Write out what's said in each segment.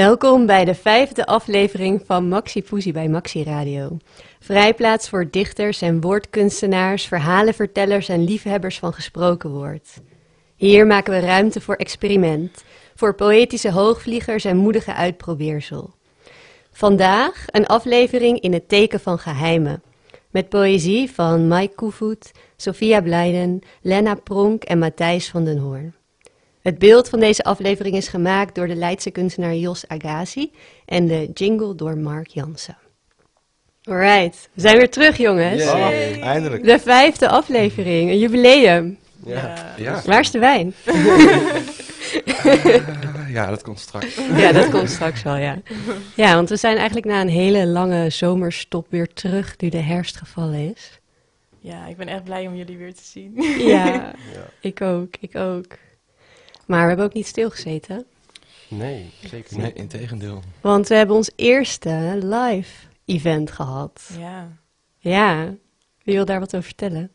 Welkom bij de vijfde aflevering van Maxi Poesie bij Maxi Radio. Vrijplaats voor dichters en woordkunstenaars, verhalenvertellers en liefhebbers van gesproken woord. Hier maken we ruimte voor experiment, voor poëtische hoogvliegers en moedige uitprobeersel. Vandaag een aflevering in het teken van geheimen. Met poëzie van Mike Koevoet, Sophia Blijden, Lena Pronk en Matthijs van den Hoorn. Het beeld van deze aflevering is gemaakt door de Leidse kunstenaar Jos Agassi en de jingle door Mark Jansen. Alright, we zijn weer terug jongens. Oh, eindelijk. De vijfde aflevering, een jubileum. Ja. ja. Waar is de wijn? ja, dat komt straks. Ja, dat komt straks wel, ja. Ja, want we zijn eigenlijk na een hele lange zomerstop weer terug, nu de herfst gevallen is. Ja, ik ben echt blij om jullie weer te zien. Ja, Ja. ik ook, ik ook. Maar we hebben ook niet stilgezeten, Nee, zeker Nee, niet. in tegendeel. want we hebben ons eerste live event gehad. Ja. Ja, wie wil daar wat over vertellen?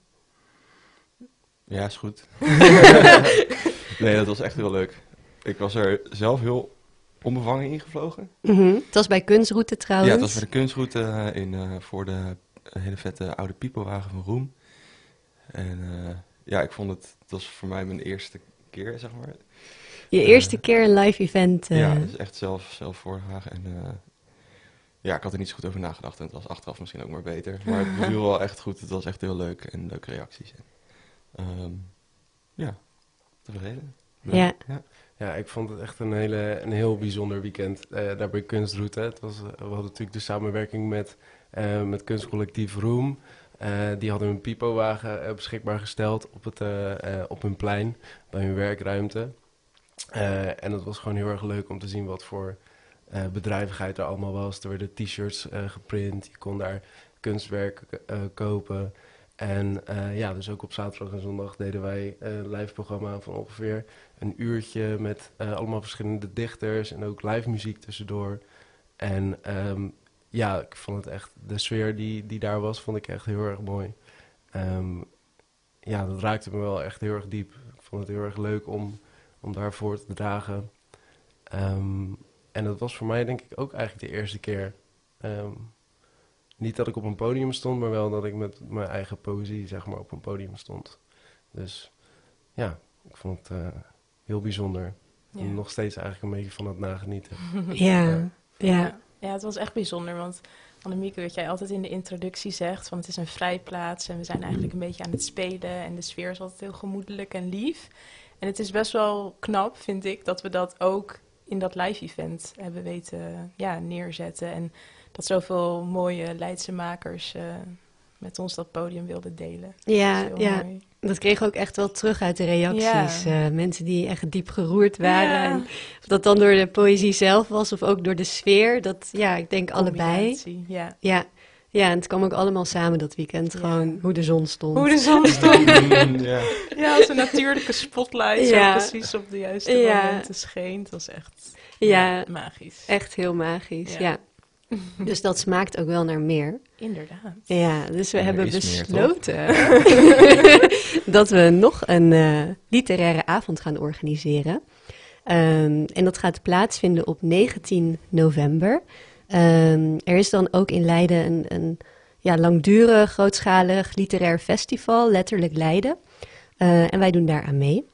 Ja, is goed. nee, dat was echt heel leuk. Ik was er zelf heel onbevangen ingevlogen. Mhm. Het was bij Kunstroute trouwens. Ja, het was voor de kunstruite eh, in, eh, voor de hele vette oude piepelwagen van Roem. En eh, ja, ik vond het, het was voor mij mijn eerste keer, zeg maar. Je eerste keer een live event. eh, Ja, dus echt zelf, zelf voordragen. En eh, ja, ik had er niet zo goed over nagedacht. En het was achteraf misschien ook maar beter. Maar het beviel wel echt goed. Het was echt heel leuk en leuke reacties. Ehm, ja, tevreden. Ja. Ja, ik vond het echt een, hele, een heel bijzonder weekend eh, daar bij Kunstroute. Het was, eh, we hadden natuurlijk de samenwerking met, eh, met kunstcollectief Room. Eh, die hadden hun pipowagen eh, beschikbaar gesteld op, het, eh, eh, op hun plein, bij hun werkruimte. Eh, en het was gewoon heel erg leuk om te zien wat voor eh, bedrijvigheid er allemaal was. Er werden t-shirts eh, geprint, je kon daar kunstwerk kopen. En ja, dus ook op zaterdag en zondag deden wij een live programma van ongeveer een uurtje met allemaal verschillende dichters en ook live muziek tussendoor. En ehm, ja, ik vond het echt, de sfeer die, die daar was, vond ik echt heel erg mooi. Ehm, ja, dat raakte me wel echt heel erg diep. Ik vond het heel erg leuk om, om daarvoor te dragen. Ehm, en dat was voor mij denk ik ook eigenlijk de eerste keer. Ehm, niet dat ik op een podium stond, maar wel dat ik met mijn eigen poëzie zeg maar op een podium stond. Dus ja, ik vond het eh, heel bijzonder. Ja. En nog steeds eigenlijk een beetje van het nagenieten. ja, ja. ja, het was echt bijzonder, want Annemieke, wat jij altijd in de introductie zegt, van het is een vrijplaats en we zijn eigenlijk een beetje aan het spelen en de sfeer is altijd heel gemoedelijk en lief. En het is best wel knap, vind ik, dat we dat ook in dat live-event hebben weten ja, neerzetten. En dat zoveel mooie Leidse makers eh, met ons dat podium wilden delen. Ja, Dat ja. mooi. Dat kreeg ook echt wel terug uit de reacties. Ja. Eh, mensen die echt diep geroerd waren. Ja. En of dat dan door de poëzie zelf was of ook door de sfeer. Dat, ja, ik denk allebei. Ja. Ja, en het kwam ook allemaal samen dat weekend. Ja. Gewoon hoe de zon stond. Hoe de zon stond. ja. Ja, als een natuurlijke spotlight Ja. zo precies op de juiste Ja. momenten scheen. Het was echt Ja. magisch. Echt heel magisch, ja. Ja. Dus dat smaakt ook wel naar meer. Inderdaad. Ja, dus we hebben meer, besloten dat we nog een eh, literaire avond gaan organiseren. Ehm, en dat gaat plaatsvinden op 19 november. Ehm, er is dan ook in Leiden een, een ja, langdurig, grootschalig literair festival, letterlijk Leiden. Eh, en wij doen daar aan mee.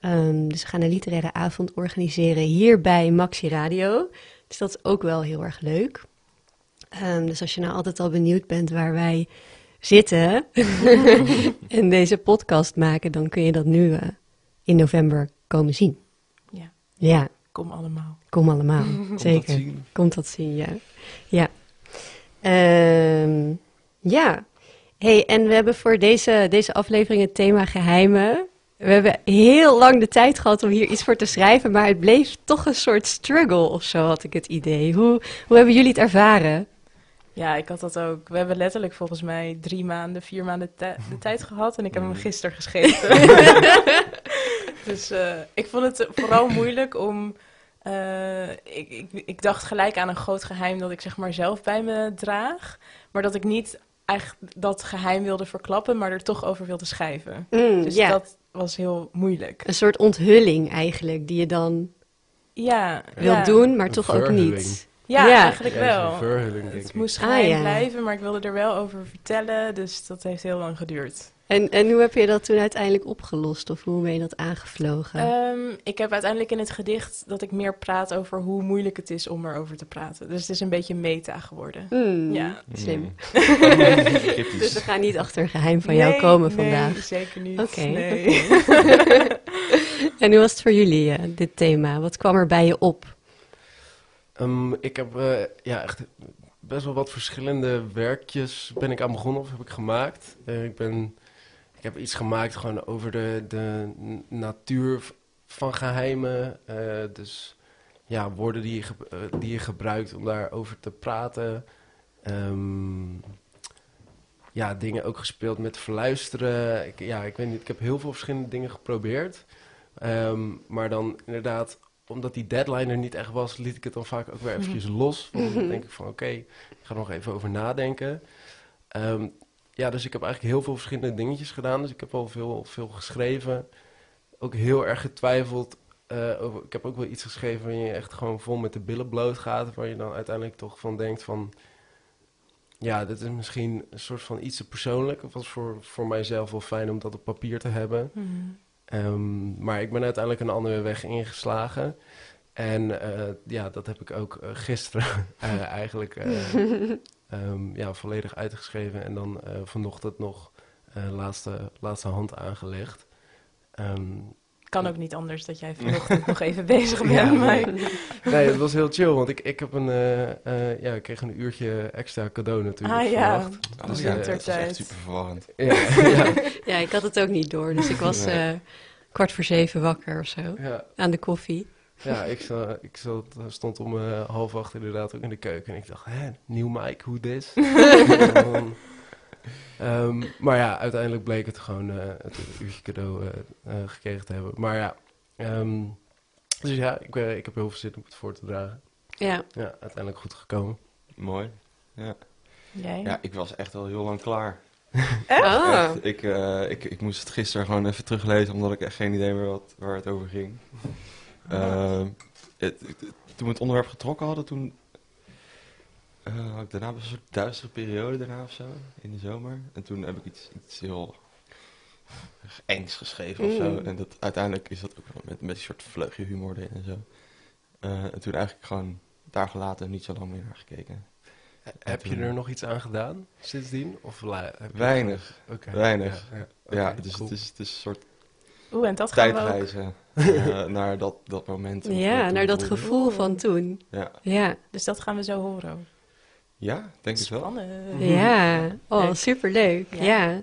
Ehm, dus we gaan een literaire avond organiseren hier bij Maxi Radio. Dus dat is ook wel heel erg leuk. Ehm, dus als je nou altijd al benieuwd bent waar wij zitten en deze podcast maken, dan kun je dat nu eh, in november komen zien. Ja. Ja, Kom allemaal. kom allemaal. Komt Zeker. dat zien. Komt dat zien, ja. Ja. Ehm, ja. hey, en we hebben voor deze, deze aflevering het thema geheimen. We hebben heel lang de tijd gehad om hier iets voor te schrijven, maar het bleef toch een soort struggle of zo, had ik het idee. Hoe, hoe hebben jullie het ervaren? Ja, ik had dat ook. We hebben letterlijk volgens mij drie maanden, vier maanden de tijd gehad. En ik heb hem gisteren geschreven. dus eh, ik vond het vooral moeilijk om... eh, ik, ik, ik dacht gelijk aan een groot geheim dat ik zeg maar zelf bij me draag. Maar dat ik niet echt dat geheim wilde verklappen, maar er toch over wilde schrijven. Mm, Dus dat was heel moeilijk. een soort onthulling eigenlijk, die je dan Ja, wil ja. doen, maar Een toch ook niet. Ja, Ja. eigenlijk Ja, wel. verhulling, Het ik. moest Ah, geheim ja. blijven, maar ik wilde er wel over vertellen, dus dat heeft heel lang geduurd. En, en hoe heb je dat toen uiteindelijk opgelost? Of hoe ben je dat aangevlogen? Ehm, ik heb uiteindelijk in het gedicht dat ik meer praat over hoe moeilijk het is om erover te praten. Dus het is een beetje meta geworden. Hmm, ja. Slim. Mm. Dus Cryptisch. we gaan niet achter een geheim van jou Nee, komen nee, vandaag. zeker niet. Oké. Nee. En hoe was het voor jullie, eh, dit thema? Wat kwam er bij je op? Ehm, ik heb eh, ja, echt best wel wat verschillende werkjes ben ik aan begonnen of heb ik gemaakt. Eh, ik, ben, heb iets gemaakt gewoon over de, de natuur van geheimen. eh, dus ja, woorden die je, eh, die je gebruikt om daarover te praten. Ehm, ja, dingen ook gespeeld met verluisteren. Ik, ja, ik weet niet, ik heb heel veel verschillende dingen geprobeerd. Ehm, maar dan inderdaad omdat die deadline er niet echt was, liet ik het dan vaak ook weer eventjes los. Want dan denk ik van oké, ik ga er nog even over nadenken. Ehm, ja, dus ik heb eigenlijk heel veel verschillende dingetjes gedaan. Dus ik heb al veel, veel geschreven. Ook heel erg getwijfeld. eh, over, ik heb ook wel iets geschreven waarin je echt gewoon vol met de billen bloot gaat. Waar je dan uiteindelijk toch van denkt van... Ja, dit is misschien een soort van iets te persoonlijk. Het was voor, voor mijzelf wel fijn om dat op papier te hebben. Mhm. Ehm, maar ik ben uiteindelijk een andere weg ingeslagen. En eh, ja, dat heb ik ook eh, gisteren eigenlijk eh, ehm, ja, volledig uitgeschreven. En dan eh, vanochtend nog eh, laatste, laatste hand aangelegd. Ehm, Kan ook niet anders dat jij vanochtend nog even bezig bent. Ja, maar... nee, het was heel chill, want ik, ik, heb een, eh, eh, ja, ik kreeg een uurtje extra cadeau natuurlijk Ah ja, vannacht. Ah, Dus, ja, eh, dat is echt super verwarrend. Ja, ja, Ja, ik had het ook niet door. Dus ik was Nee. eh, kwart voor zeven wakker of zo. ja. Aan de koffie. Ja, ik, ik zat, stond om eh, half acht inderdaad ook in de keuken. En ik dacht, hè, nieuw mic, hoe dit? Ehm, maar ja, uiteindelijk bleek het gewoon eh, het uurtje cadeau eh, gekregen te hebben. Maar ja, ehm, dus ja, ik, ik heb heel veel zin om het voor te dragen. Ja. Ja, uiteindelijk goed gekomen. Mooi. Ja. Jij? ja, ik was echt al heel lang klaar. Oh. Echt, ik, eh, ik, ik moest het gisteren gewoon even teruglezen, omdat ik echt geen idee meer had waar het over ging. Het, het- toen we het onderwerp getrokken hadden, toen eh, had ik daarna een soort duistere periode daarna of zo, in de zomer. En toen heb ik iets, iets heel engs geschreven of zo. Mm. En dat, uiteindelijk is dat ook wel met, met een soort vleugje humor erin en zo. Eh, en toen eigenlijk gewoon daar gelaten en niet zo lang meer naar gekeken. Heb je er nog iets aan gedaan sindsdien? Of Weinig, weinig. Ja, ja. dus cool. het, is, het is een soort Oeh, en dat gaan we ook... tijdreizen eh, naar dat, dat moment. Ja, naar dat gevoel van toen. Ja, Ja, Dus dat gaan we zo horen. ja denk het wel. Spannend. ja. Oh, Leuk. superleuk. Ja. Ja.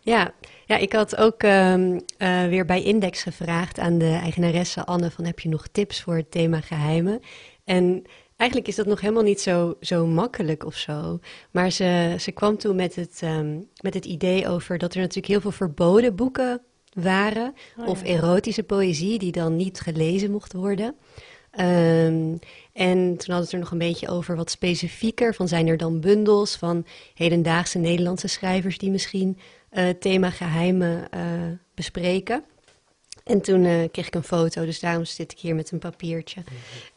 Ja. ja. ik had ook ehm, eh, weer bij Index gevraagd aan de eigenaresse Anne van heb je nog tips voor het thema geheimen? En eigenlijk is dat nog helemaal niet zo, zo makkelijk of zo. Maar ze, ze kwam toen met het, ehm, met het idee over dat er natuurlijk heel veel verboden boeken waren. Oh, of erotische poëzie die dan niet gelezen mocht worden. Ehm, en toen hadden we het er nog een beetje over wat specifieker. Van zijn er dan bundels van hedendaagse Nederlandse schrijvers die misschien eh, het thema geheimen eh, bespreken. En toen eh, kreeg ik een foto, dus daarom zit ik hier met een papiertje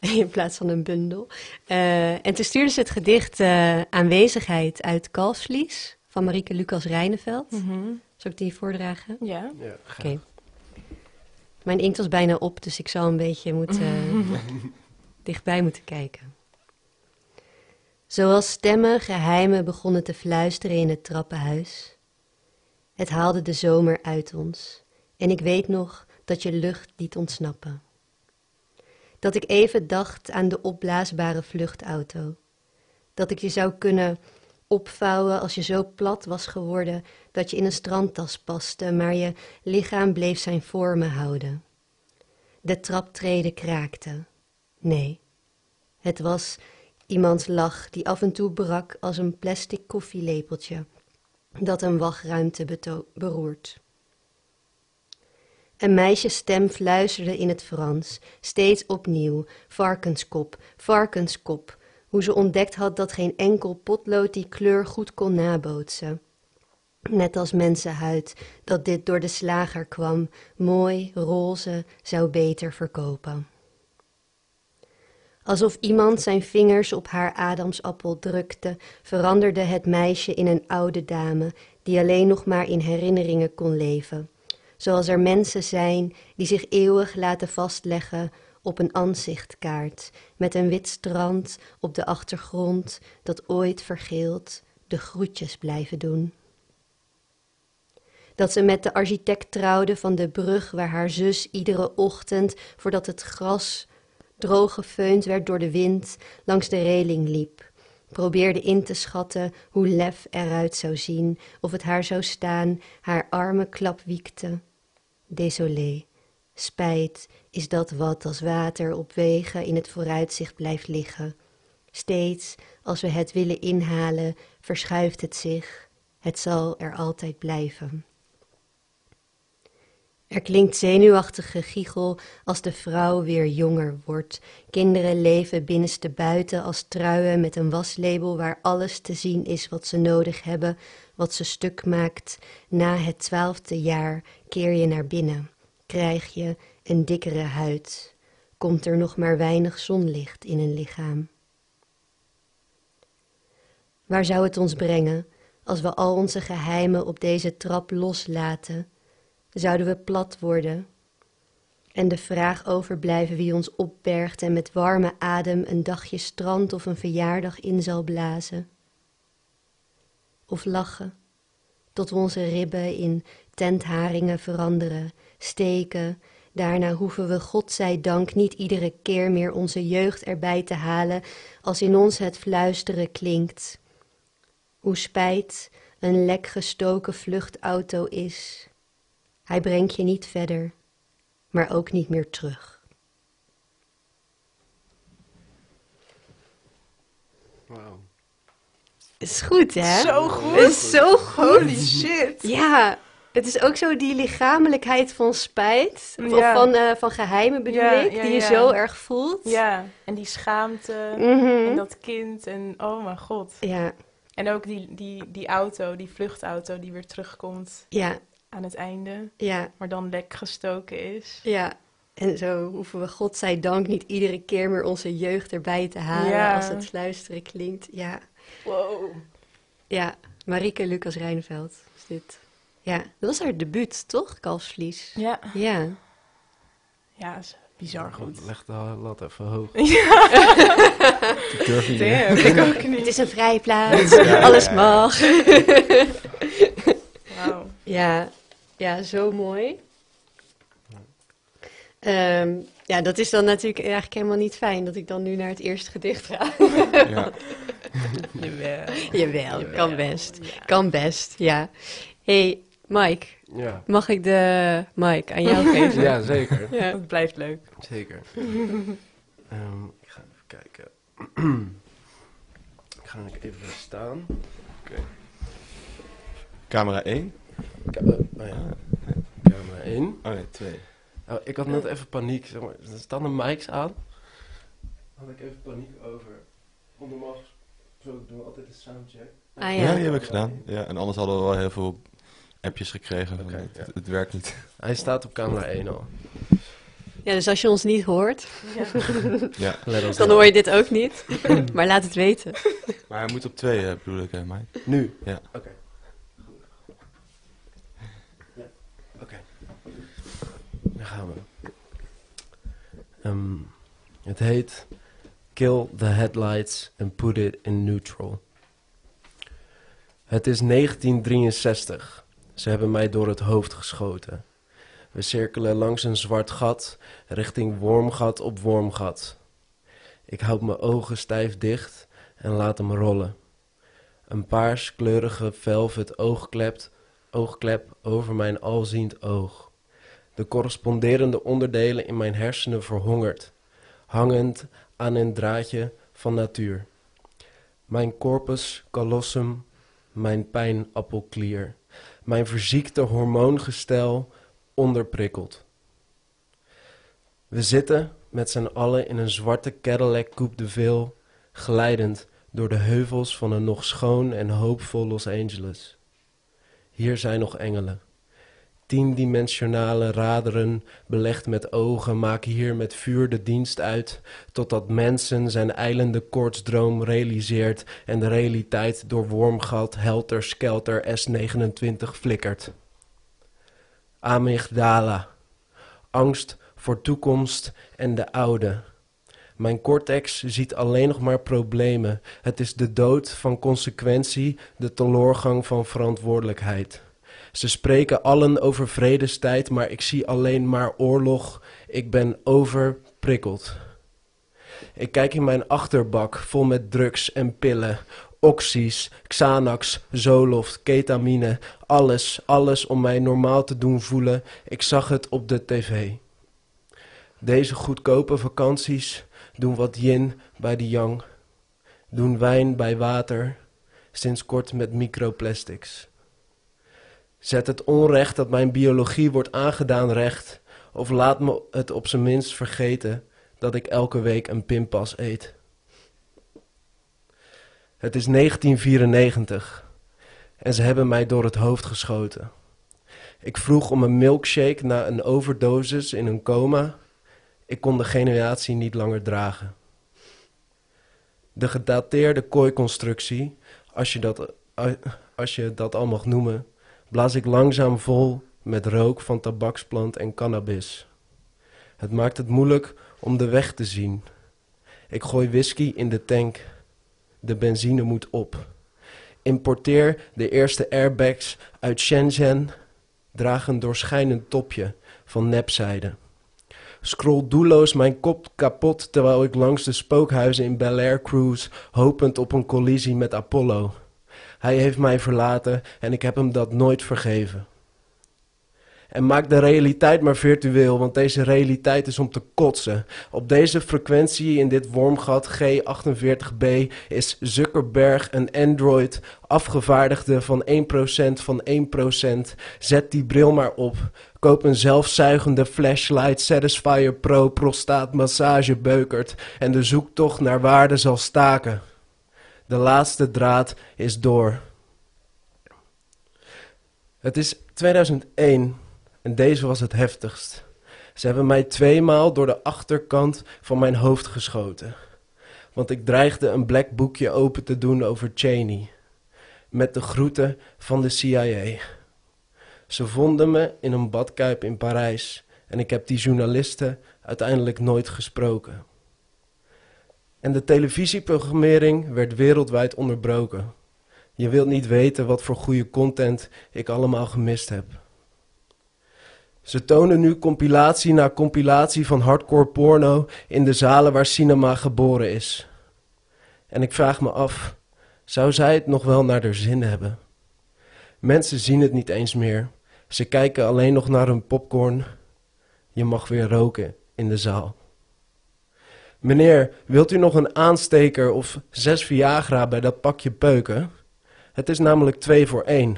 in plaats van een bundel. Eh, en toen stuurde ze het gedicht eh, Aanwezigheid uit Kalfsvlies van Marieke Lucas Rijneveld. Mhm. Zal ik die voordragen? Ja. Ja, Oké. Mijn inkt was bijna op, dus ik zal een beetje moeten, dichtbij moeten kijken. Zoals stemmen geheimen begonnen te fluisteren in het trappenhuis. Het haalde de zomer uit ons en ik weet nog dat je lucht liet ontsnappen. Dat ik even dacht aan de opblaasbare vluchtauto. Dat ik je zou kunnen opvouwen als je zo plat was geworden dat je in een strandtas paste, maar je lichaam bleef zijn vormen houden. De traptreden kraakte. Nee, het was iemands lach die af en toe brak als een plastic koffielepeltje dat een wachtruimte beroert. Een meisjesstem fluisterde in het Frans, steeds opnieuw: varkenskop, varkenskop. Hoe ze ontdekt had dat geen enkel potlood die kleur goed kon nabootsen. Net als mensenhuid dat dit door de slager kwam, mooi, roze, zou beter verkopen. Alsof iemand zijn vingers op haar adamsappel drukte, veranderde het meisje in een oude dame die alleen nog maar in herinneringen kon leven. Zoals er mensen zijn die zich eeuwig laten vastleggen op een aanzichtkaart met een wit strand op de achtergrond dat ooit vergeelt, de groetjes blijven doen. Dat ze met de architect trouwde van de brug waar haar zus iedere ochtend, voordat het gras droog gefeund werd door de wind, langs de reling liep. Probeerde in te schatten hoe lef eruit zou zien, of het haar zou staan, haar armen klapwiekte. Désolé, spijt is dat wat als water op wegen in het vooruitzicht blijft liggen. Steeds als we het willen inhalen, verschuift het zich. Het zal er altijd blijven. Er klinkt zenuwachtige giechel als de vrouw weer jonger wordt. Kinderen leven binnenste buiten als truien met een waslabel waar alles te zien is wat ze nodig hebben, wat ze stuk maakt. Na het twaalfde jaar keer je naar binnen, krijg je een dikkere huid, komt er nog maar weinig zonlicht in een lichaam. Waar zou het ons brengen als we al onze geheimen op deze trap loslaten? Zouden we plat worden en de vraag overblijven wie ons opbergt en met warme adem een dagje strand of een verjaardag in zal blazen? Of lachen tot onze ribben in tentharingen veranderen, steken Daarna hoeven we God zij dank niet iedere keer meer onze jeugd erbij te halen als in ons het fluisteren klinkt. Hoe spijt een lek gestoken vluchtauto is. Hij brengt je niet verder, maar ook niet meer terug. Wauw. Is goed, hè? Zo goed. Is zo goed. Holy shit. Ja, het is ook zo die lichamelijkheid van spijt, of Ja. van, eh, van geheimen bedoel Ja, ik, ja, die je ja. zo erg voelt. Ja, en die schaamte Mhm. en dat kind en oh mijn god. Ja, En ook die, die, die auto, die vluchtauto die weer terugkomt ja, aan het einde, ja, maar dan lek gestoken is. ja. En zo hoeven we God zij dank niet iedere keer meer onze jeugd erbij te halen Ja. als het fluisteren klinkt. Ja, Wow. ja. Marieke Lucas Rijnveld is dit. Ja, dat was haar debuut, toch? Kalfsvlies. Ja, Ja. ja, is bizar goed. Leg de lat even hoog. Ik durf niet. Damn, ik ook Het niet. is een vrijplaats, Ja, alles ja, ja. mag. Wauw. Ja, ja, zo mooi. Ehm, ja, dat is dan natuurlijk eigenlijk helemaal niet fijn dat ik dan nu naar het eerste gedicht ga. Ja. Jawel. Jawel, kan best. Kan best, ja. hey, Mike, Ja, mag ik de mic aan jou geven? ja zeker. Ja. Het blijft leuk. Zeker. Ehm, ik ga even kijken. ik ga even staan. Camera 1. Eh, oh ja. Camera 1. Oh nee, 2. Oh, ik had net even paniek. Zeg maar. Er staan de mics aan. Had ik even paniek over. Want normaal gesproken doen we altijd een soundcheck. Ah Ja, ja. die heb ik gedaan. Ja, en anders hadden we wel heel veel appjes gekregen. het, ja. het werkt niet. Hij staat op camera 1 al. ja, dus als je ons niet hoort, Ja. Dan hoor je dit ook niet. maar laat het weten. Maar hij moet op 2, uh, bedoel ik, hè, Mike. Nu? Ja. Oké. Ja, Daar gaan we. Ehm, het heet Kill the Headlights and Put It in Neutral. Het is 1963. Ze hebben mij door het hoofd geschoten. We cirkelen langs een zwart gat, richting wormgat op wormgat. Ik houd mijn ogen stijf dicht en laat hem rollen. Een paarskleurige velvet oogklep, oogklep over mijn alziend oog. De corresponderende onderdelen in mijn hersenen verhongerd, hangend aan een draadje van natuur. Mijn corpus callosum, mijn pijnappelklier, mijn verziekte hormoongestel onderprikkeld. We zitten met z'n allen in een zwarte Cadillac Coupe de Ville, glijdend door de heuvels van een nog schoon en hoopvol Los Angeles. Hier zijn nog engelen. Tiendimensionale raderen, belegd met ogen, maken hier met vuur de dienst uit, totdat mensen zijn eilende koortsdroom realiseert en de realiteit door wormgat helter skelter S29 flikkert. Amygdala. Angst voor toekomst en de oude. Mijn cortex ziet alleen nog maar problemen. Het is de dood van consequentie, de teloorgang van verantwoordelijkheid. Ze spreken allen over vredestijd, maar ik zie alleen maar oorlog. Ik ben overprikkeld. Ik kijk in mijn achterbak vol met drugs en pillen. Oxys, Xanax, Zoloft, ketamine. Alles, alles om mij normaal te doen voelen. Ik zag het op de tv. Deze goedkope vakanties doen wat yin bij de yang. Doen wijn bij water. Sinds kort met microplastics. Zet het onrecht dat mijn biologie wordt aangedaan recht. Of laat me het op zijn minst vergeten dat ik elke week een pinpas eet. Het is 1994 en ze hebben mij door het hoofd geschoten. Ik vroeg om een milkshake na een overdosis in een coma. Ik kon de generatie niet langer dragen. De gedateerde kooiconstructie, als je dat, als je dat al mag noemen, blaas ik langzaam vol met rook van tabaksplant en cannabis. Het maakt het moeilijk om de weg te zien. Ik gooi whisky in de tank. De benzine moet op. Importeer de eerste airbags uit Shenzhen. Draag een doorschijnend topje van nepzijde. Scroll doelloos mijn kop kapot terwijl ik langs de spookhuizen in Bel Air cruise, hopend op een collisie met Apollo. Hij heeft mij verlaten en ik heb hem dat nooit vergeven. En maak de realiteit maar virtueel, want deze realiteit is om te kotsen. Op deze frequentie in dit wormgat G48b is Zuckerberg een android, afgevaardigde van 1% van 1%. Zet die bril maar op. Koop een zelfzuigende flashlight Satisfyer Pro prostaatmassage beukert en de zoektocht naar waarde zal staken. De laatste draad is door. Het is 2001 en deze was het heftigst. Ze hebben mij tweemaal door de achterkant van mijn hoofd geschoten. Want ik dreigde een black boekje open te doen over Cheney. Met de groeten van de CIA. Ze vonden me in een badkuip in Parijs en ik heb die journalisten uiteindelijk nooit gesproken. En de televisieprogrammering werd wereldwijd onderbroken. Je wilt niet weten wat voor goede content ik allemaal gemist heb. Ze tonen nu compilatie na compilatie van hardcore porno in de zalen waar cinema geboren is. En ik vraag me af, zou zij het nog wel naar haar zin hebben? Mensen zien het niet eens meer. Ze kijken alleen nog naar hun popcorn. Je mag weer roken in de zaal. Meneer, wilt u nog een aansteker of zes Viagra bij dat pakje peuken? Het is namelijk twee voor één.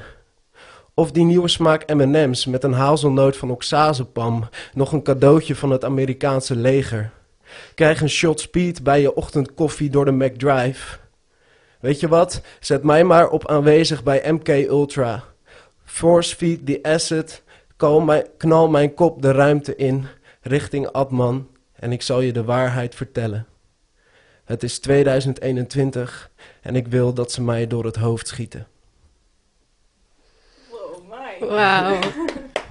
Of die nieuwe smaak M&M's met een hazelnoot van oxazepam, nog een cadeautje van het Amerikaanse leger. Krijg een shot speed bij je ochtendkoffie door de McDrive. Weet je wat? Zet mij maar op aanwezig bij MK Ultra. Force feed the acid, knal mijn kop de ruimte in, richting Adman, en ik zal je de waarheid vertellen. Het is 2021 en ik wil dat ze mij door het hoofd schieten. Wauw.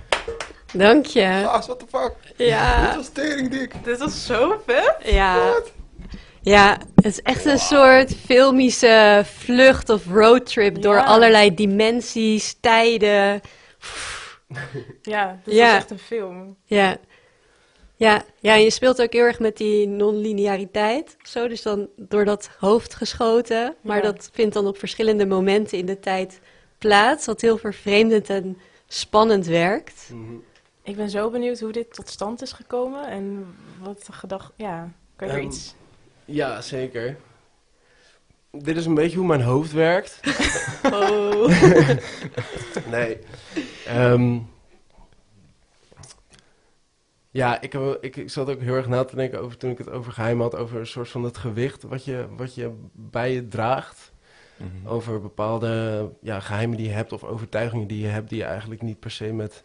Dank je. Ah, what the fuck? Ja. Dit was tering dik. Dit was zo vet. Ja. Ja, het is echt een soort filmische vlucht of roadtrip door Ja. allerlei dimensies, tijden. Ja, dit Ja. is echt een film. Ja. Ja, ja, je speelt ook heel erg met die non-lineariteit. Zo, dus dan door dat hoofd geschoten. Maar Ja. dat vindt dan op verschillende momenten in de tijd plaats. Wat heel vervreemdend en spannend werkt. Ik ben zo benieuwd hoe dit tot stand is gekomen en wat de gedachte... Ja, kan je er Ehm, iets... Ja, zeker. Dit is een beetje hoe mijn hoofd werkt. Oh. Nee. Ehm, ja, ik, heb- ik, ik zat ook heel erg na te denken over toen ik het over geheim had, over een soort van het gewicht wat je, wat je bij je draagt. Mhm. Over bepaalde ja, geheimen die je hebt of overtuigingen die je hebt, die je eigenlijk niet per se met,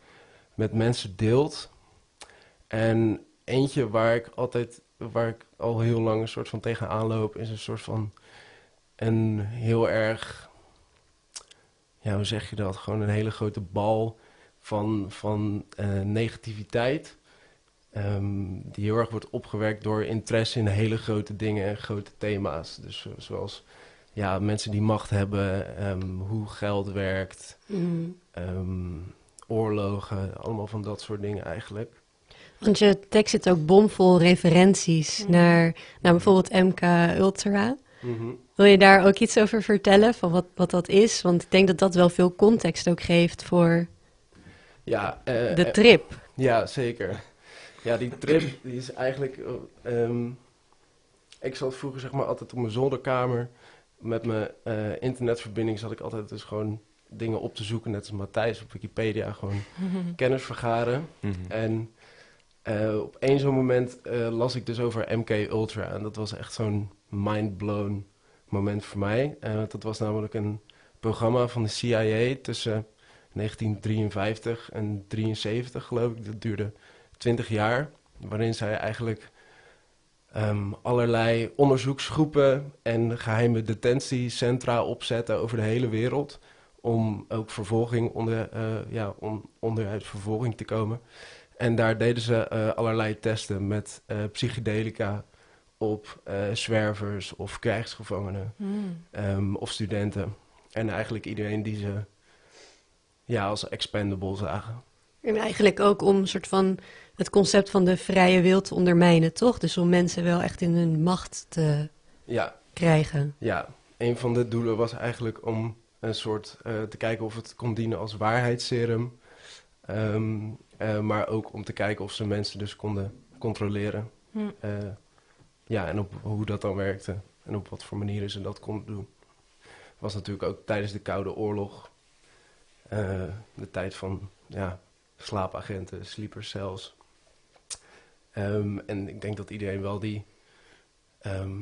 met mensen deelt. En eentje waar ik altijd, waar ik al heel lang een soort van tegenaan loop, is een soort van een heel erg, ja, hoe zeg je dat? Gewoon een hele grote bal van, van eh, negativiteit. Ehm, die heel erg wordt opgewerkt door interesse in hele grote dingen en grote thema's. Dus zo- zoals ja, mensen die macht hebben, ehm, hoe geld werkt, Mhm. ehm, oorlogen, allemaal van dat soort dingen eigenlijk. Want je tekst zit ook bomvol referenties Mhm. naar, naar bijvoorbeeld MK Ultra. Wil je daar ook iets over vertellen, van wat, wat dat is? Want ik denk dat dat wel veel context ook geeft voor Ja, eh, de eh, trip. Ja, zeker. Ja, die trip die is eigenlijk. eh, ehm, ik zat vroeger zeg maar altijd op mijn zolderkamer. Met mijn eh, internetverbinding zat ik altijd dus gewoon dingen op te zoeken. Net als Matthijs op Wikipedia. Gewoon kennis vergaren. Mhm. En eh, op één zo'n moment eh, las ik dus over MK Ultra. En dat was echt zo'n mind-blown moment voor mij. Dat was namelijk een programma van de CIA tussen 1953 en 73, geloof ik. Dat duurde 20 jaar. Waarin zij eigenlijk ehm, allerlei onderzoeksgroepen en geheime detentiecentra opzetten over de hele wereld. Om ook vervolging onder, eh, ja, om onderuit vervolging te komen. En daar deden ze eh, allerlei testen met eh, psychedelica op zwervers of krijgsgevangenen Mm. ehm, of studenten. En eigenlijk iedereen die ze ja, als expendable zagen. En eigenlijk ook om een soort van het concept van de vrije wil te ondermijnen, toch? Dus om mensen wel echt in hun macht te Ja, krijgen. ja, een van de doelen was eigenlijk om een soort eh, te kijken of het kon dienen als waarheidsserum. Ehm, eh, maar ook om te kijken of ze mensen dus konden controleren. Hm. Eh, ja, en op hoe dat dan werkte. En op wat voor manieren ze dat konden doen. Was natuurlijk ook tijdens de Koude Oorlog. de tijd van ja, slaapagenten, sleeper Ehm, en ik denk dat iedereen wel die ehm,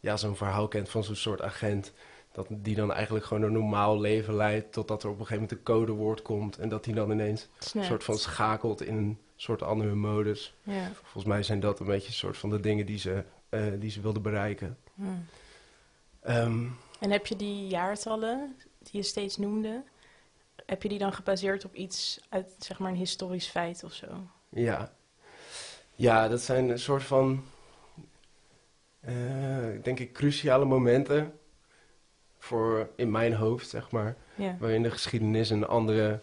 ja, zo'n verhaal kent van zo'n soort agent. Dat die dan eigenlijk gewoon een normaal leven leidt. Totdat er op een gegeven moment een codewoord komt. En dat hij dan ineens een soort van schakelt in een soort andere modus. Ja. Volgens mij zijn dat een beetje een soort van de dingen die ze, eh, die ze wilden bereiken. Mm. Ehm, En heb je die jaartallen die je steeds noemde, heb je die dan gebaseerd op iets uit zeg maar een historisch feit of zo? ja. Ja, dat zijn een soort van, eh, denk ik, cruciale momenten voor in mijn hoofd, zeg maar, Ja. waarin de geschiedenis een andere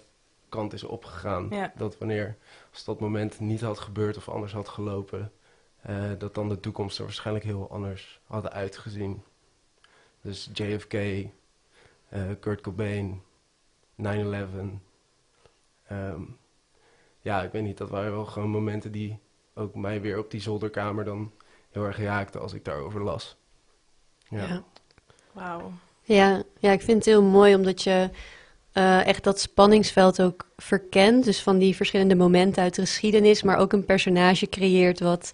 kant is opgegaan. Ja. Dat wanneer, als dat moment niet had gebeurd of anders had gelopen, eh, dat dan de toekomst er waarschijnlijk heel anders had uitgezien. Dus JFK, eh, Kurt Cobain, 9-11. Ehm, ja, ik weet niet, dat waren wel gewoon momenten die ook mij weer op die zolderkamer dan heel erg raakten als ik daarover las. Ja. Ja. Wauw. Ja, ja, ik vind het heel mooi omdat je eh, echt dat spanningsveld ook verkent. Dus van die verschillende momenten uit de geschiedenis, maar ook een personage creëert wat,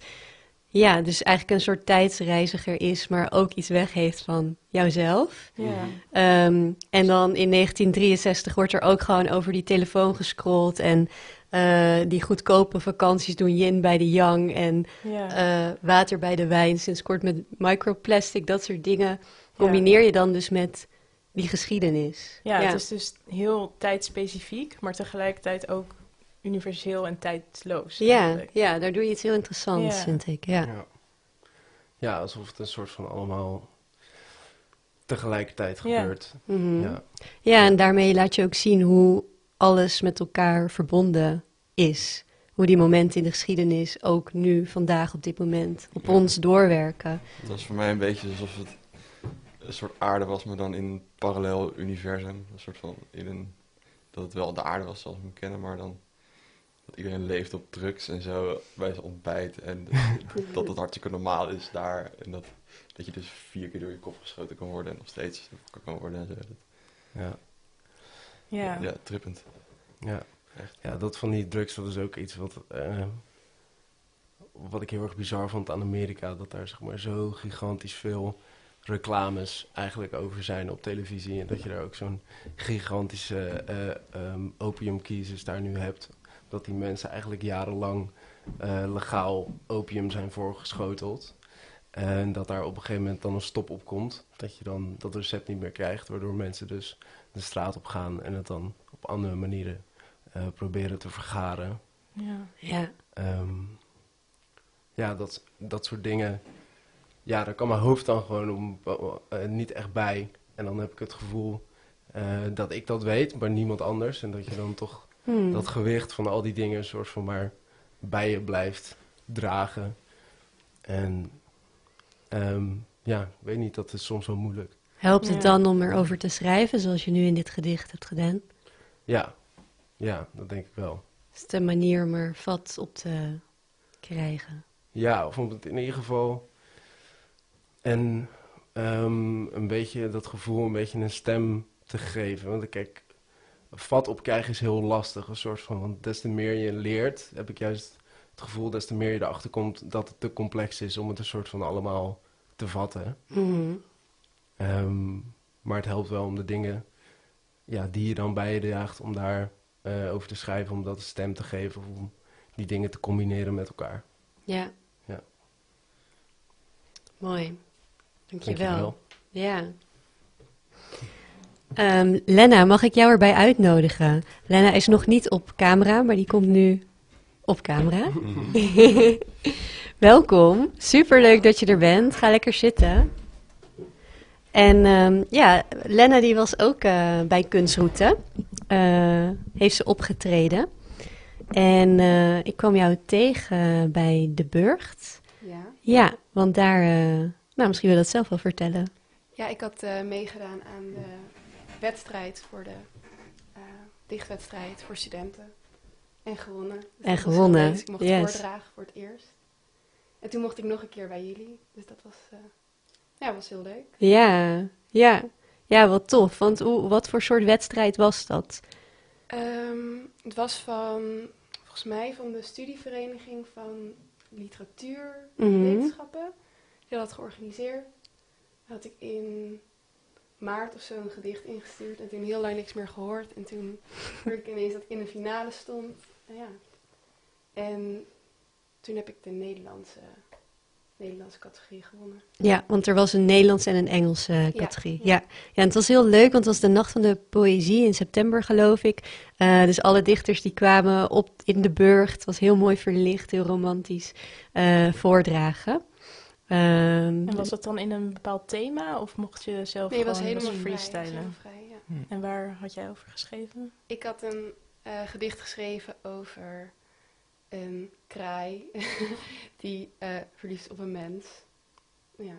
ja, dus eigenlijk een soort tijdsreiziger is, maar ook iets weg heeft van jouzelf. Ja. Ehm, en dan in 1963 wordt er ook gewoon over die telefoon gescrolld en eh, die goedkope vakanties doen yin bij de yang en Ja. eh, water bij de wijn, sinds kort met microplastic, dat soort dingen combineer je dan dus met die geschiedenis. ja, het is dus heel tijdspecifiek, maar tegelijkertijd ook universeel en tijdloos. ja, eigenlijk. ja, daar doe je iets heel interessants, Ja. vind ik. Ja. Ja. ja, alsof het een soort van allemaal tegelijkertijd Ja. gebeurt. Ja. ja, en daarmee laat je ook zien hoe alles met elkaar verbonden is. Hoe die momenten in de geschiedenis ook nu, vandaag op dit moment, op Ja. ons doorwerken. Het was voor mij een beetje alsof het een soort aarde was, maar dan in een parallel universum. Een soort van in een. Dat het wel de aarde was zoals we hem kennen, maar dan. Dat iedereen leeft op drugs en zo bij zijn ontbijt. En dat het hartstikke normaal is daar. En dat, dat je dus vier keer door je kop geschoten kan worden en nog steeds wakker kan worden en zo. Dat, Ja. Ja. ja, trippend. Ja. Echt. ja, dat van die drugs, dat is ook iets wat, eh, wat ik heel erg bizar vond aan Amerika. Dat daar zeg maar zo gigantisch veel reclames eigenlijk over zijn op televisie. En dat je daar ook zo'n gigantische eh ehm opiumkiezers daar nu hebt. dat die mensen eigenlijk jarenlang eh, legaal opium zijn voorgeschoteld. En dat daar op een gegeven moment dan een stop op komt. Dat je dan dat recept niet meer krijgt, waardoor mensen dus de straat op gaan en het dan op andere manieren eh, proberen te vergaren. Ja. Ja. Ehm, ja, dat, dat soort dingen. Ja, daar kan mijn hoofd dan gewoon om, eh, niet echt bij. En dan heb ik het gevoel eh, dat ik dat weet, maar niemand anders. En dat je dan toch Hmm. dat gewicht van al die dingen een soort van maar bij je blijft dragen. En ehm, ja, ik weet niet, dat is soms wel moeilijk. Helpt het dan om erover te schrijven, zoals je nu in dit gedicht hebt gedaan? Ja, ja, dat denk ik wel. Is het een manier om er vat op te krijgen? Ja, of om het in ieder geval. En ehm, een beetje dat gevoel, een beetje een stem te geven. Want kijk, vat op krijgen is heel lastig. Een soort van, want des te meer je leert, heb ik juist het gevoel, des te meer je erachter komt dat het te complex is om het een soort van allemaal te vatten. Mhm. Ehm, maar het helpt wel om de dingen ja, die je dan bij je draagt, om daar eh, over te schrijven, om dat een stem te geven, of om die dingen te combineren met elkaar. Ja. Ja. Mooi. Dankjewel. Dankjewel. Ja. Ehm Lena, mag ik jou erbij uitnodigen? Lena is nog niet op camera, maar die komt nu op camera. Welkom. Superleuk dat je er bent. Ga lekker zitten. En ehm, ja, Lena die was ook eh, bij Kunstroute. Eh, heeft ze opgetreden. En eh, ik kwam jou tegen bij De Burgt. Ja. Ja, want daar... nou, misschien wil je dat zelf wel vertellen. ja, ik had meegedaan aan de wedstrijd voor de dichtwedstrijd voor studenten. En gewonnen. Dus En gewonnen. Dus ik mocht yes. voordragen voor het eerst. En toen mocht ik nog een keer bij jullie. Dus dat was, ja, was heel leuk. Ja, ja. Ja, wat tof. Want hoe, wat voor soort wedstrijd was dat? Ehm, het was van, volgens mij, van de studievereniging van literatuur Mhm. wetenschappen. Die had georganiseerd. Had ik in maart of zo een gedicht ingestuurd en toen heel lang niks meer gehoord. En toen hoorde ik ineens dat ik in de finale stond. Nou ja. En toen heb ik de Nederlandse, Nederlandse categorie gewonnen. Ja, want er was een Nederlandse en een Engelse categorie. Ja, ja. ja. en het was heel leuk, want het was de Nacht van de Poëzie in september, geloof ik. Eh, dus alle dichters die kwamen op in de burcht. Het was heel mooi verlicht, heel romantisch eh, voordragen. Ehm, En was dat dan in een bepaald thema of mocht je zelf Nee, het was gewoon helemaal vrij. freestylen? Helemaal vrij ja. En waar had jij over geschreven? Ik had een eh, gedicht geschreven over een kraai die eh, verliefd is op een mens. Ja.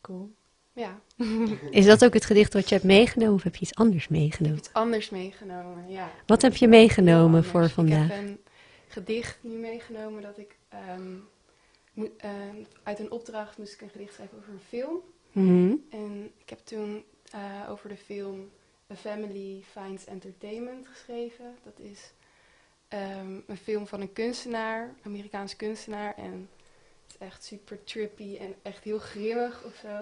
Cool. ja, Is dat ook het gedicht wat je hebt meegenomen of heb je iets anders ik heb meegenomen? iets anders meegenomen. Ja. Wat heb je meegenomen voor vandaag? Ik heb een gedicht nu meegenomen dat ik ehm, moet- ehm, uit een opdracht moest ik een gedicht schrijven over een film. Mhm. En ik heb toen eh, over de film A Family Finds Entertainment geschreven. Dat is ehm, een film van een kunstenaar, Amerikaans kunstenaar. En het is echt super trippy en echt heel grimmig of zo.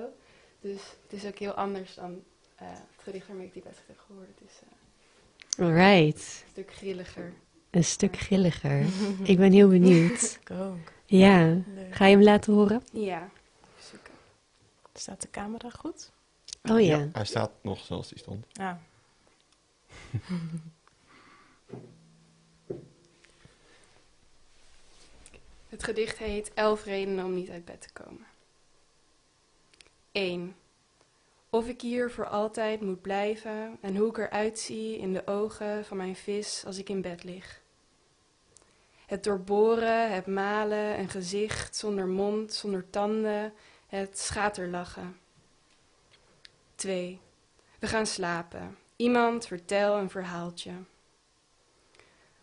Dus het is ook heel anders dan eh, het gedicht waarmee ik die wedstrijd heb gehoord. Het is eh, Alright, een stuk grilliger. een stuk grilliger. Ik ben heel benieuwd. Ik ook. Ja, Leuk. ga je hem laten horen? Ja, zoeken. Staat de camera goed? Oh ja. Hij staat nog zoals hij stond. Ja. Het gedicht heet Elf redenen om niet uit bed te komen. 1. Of ik hier voor altijd moet blijven en hoe ik eruit zie in de ogen van mijn vis als ik in bed lig. Het doorboren, het malen, een gezicht zonder mond, zonder tanden, het schaterlachen. 2. We gaan slapen. Iemand vertel een verhaaltje.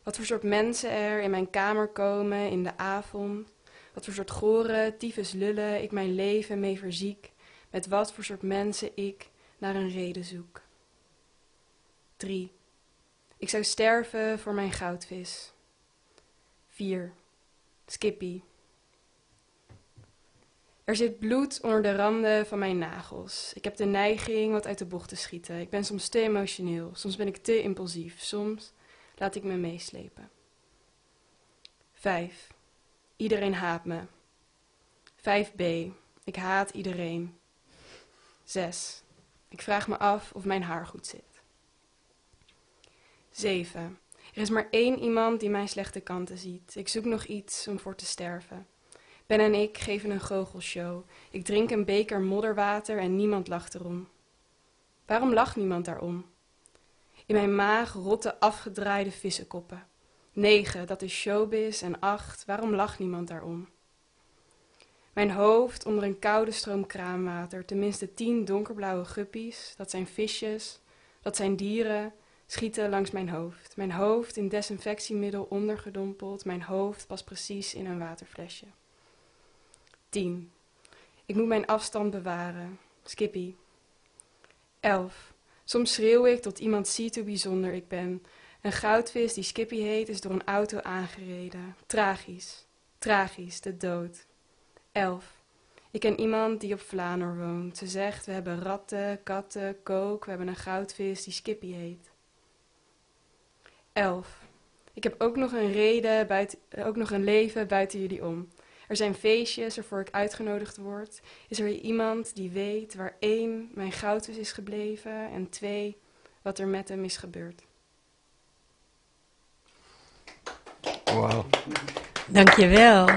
Wat voor soort mensen er in mijn kamer komen in de avond. Wat voor soort goren, tyfus lullen ik mijn leven mee verziek. Met wat voor soort mensen ik naar een reden zoek. 3. Ik zou sterven voor mijn goudvis. 4. Skippy. Er zit bloed onder de randen van mijn nagels. Ik heb de neiging wat uit de bocht te schieten. Ik ben soms te emotioneel, soms ben ik te impulsief, soms laat ik me meeslepen. 5. Iedereen haat me. 5b. Ik haat iedereen. 6. Ik vraag me af of mijn haar goed zit. 7. Er is maar één iemand die mijn slechte kanten ziet. Ik zoek nog iets om voor te sterven. Ben en ik geven een goochelshow. Ik drink een beker modderwater en niemand lacht erom. Waarom lacht niemand daarom? In mijn maag rotte afgedraaide vissenkoppen. 9, dat is showbiz. En 8, waarom lacht niemand daarom? Mijn hoofd onder een koude stroom kraanwater, tenminste tien donkerblauwe guppies, dat zijn visjes, dat zijn dieren, schieten langs mijn hoofd. Mijn hoofd in desinfectiemiddel ondergedompeld, mijn hoofd past precies in een waterflesje. 10. Ik moet mijn afstand bewaren. Skippy. 11. Soms schreeuw ik tot iemand ziet hoe bijzonder ik ben. Een goudvis die Skippy heet is door een auto aangereden. Tragisch. Tragisch, de dood. 11. Ik ken iemand die op Vlaanderen woont. Ze zegt, we hebben ratten, katten, kook, we hebben een goudvis die Skippy heet. 11. Ik heb ook nog een reden, buiten, ook nog een leven buiten jullie om. Er zijn feestjes waarvoor ik uitgenodigd word. Is er iemand die weet waar één, mijn goudvis is gebleven en twee, wat er met hem is gebeurd? Wauw. Dankjewel.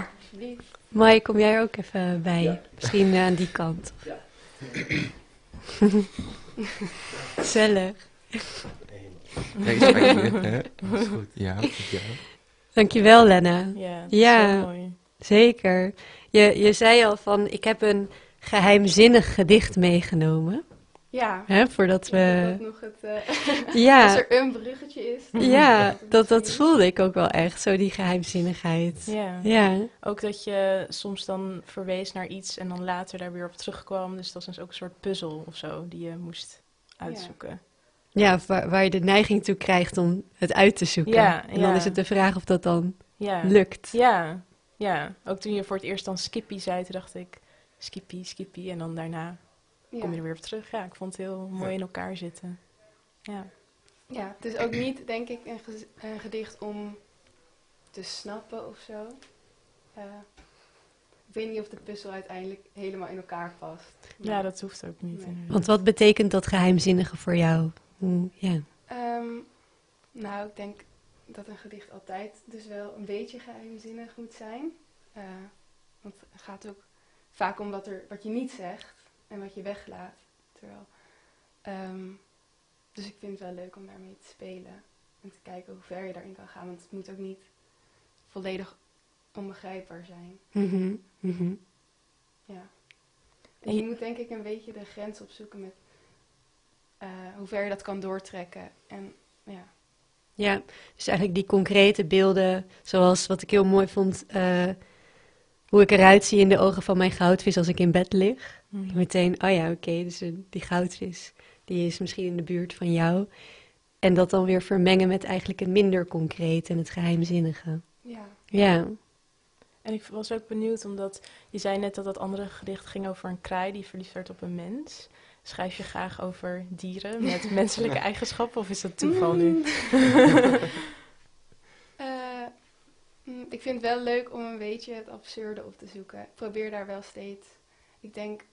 Mai, kom jij ook even bij? Ja. Misschien eh, aan die kant. Ja. Spijtje, hè? Dat is goed. Ja, goed, ja. Dankjewel, Lena. Ja, Ja. mooi. Zeker. Je, je zei al van, ik heb een geheimzinnig gedicht meegenomen. Ja. Hè, voordat Dat we... nog het, eh, als Ja, er een bruggetje is. ja is dat, dat voelde ik ook wel echt, zo die geheimzinnigheid. Ja. Ja, Ook dat je soms dan verwees naar iets en dan later daar weer op terugkwam. Dus dat was dus ook een soort puzzel of zo die je moest uitzoeken. ja waar, waar je de neiging toe krijgt om het uit te zoeken. Ja, en dan ja. is het de vraag of dat dan Ja. lukt. Ja. Ja, ook toen je voor het eerst dan Skippy zei, toen dacht ik Skippy, Skippy. En dan daarna Ja. kom je er weer op terug. Ja, ik vond het heel mooi in elkaar zitten. Ja. Ja, het is ook niet, denk ik, een, gedicht om te snappen of zo. Eh, ik weet niet of de puzzel uiteindelijk helemaal in elkaar past. ja, dat hoeft ook niet. Nee. Want wat betekent dat geheimzinnige voor jou? Ja. ehm, nou, ik denk dat een gedicht altijd dus wel een beetje geheimzinnig moet zijn. Eh, want het gaat ook vaak om wat, er, wat je niet zegt en wat je weglaat. Terwijl, ehm, dus ik vind het wel leuk om daarmee te spelen. En te kijken hoe ver je daarin kan gaan. Want het moet ook niet volledig onbegrijpbaar zijn. Mhm, mhm. Ja. En je- moet denk ik een beetje de grens opzoeken met eh, hoe ver je dat kan doortrekken. En ja, Ja, dus eigenlijk die concrete beelden, zoals wat ik heel mooi vond, eh, hoe ik eruit zie in de ogen van mijn goudvis als ik in bed lig. Mhm. Meteen, oh ja, oké, dus eh, die goudvis, die is misschien in de buurt van jou. En dat dan weer vermengen met eigenlijk het minder concreet en het geheimzinnige. ja. Ja, En ik was ook benieuwd, omdat je zei net dat dat andere gedicht ging over een kraai die verliefd werd op een mens. Schrijf je graag over dieren met menselijke eigenschappen of is dat toeval nu? Eh, mm, ik vind het wel leuk om een beetje het absurde op te zoeken. Ik probeer daar wel steeds. Ik denk,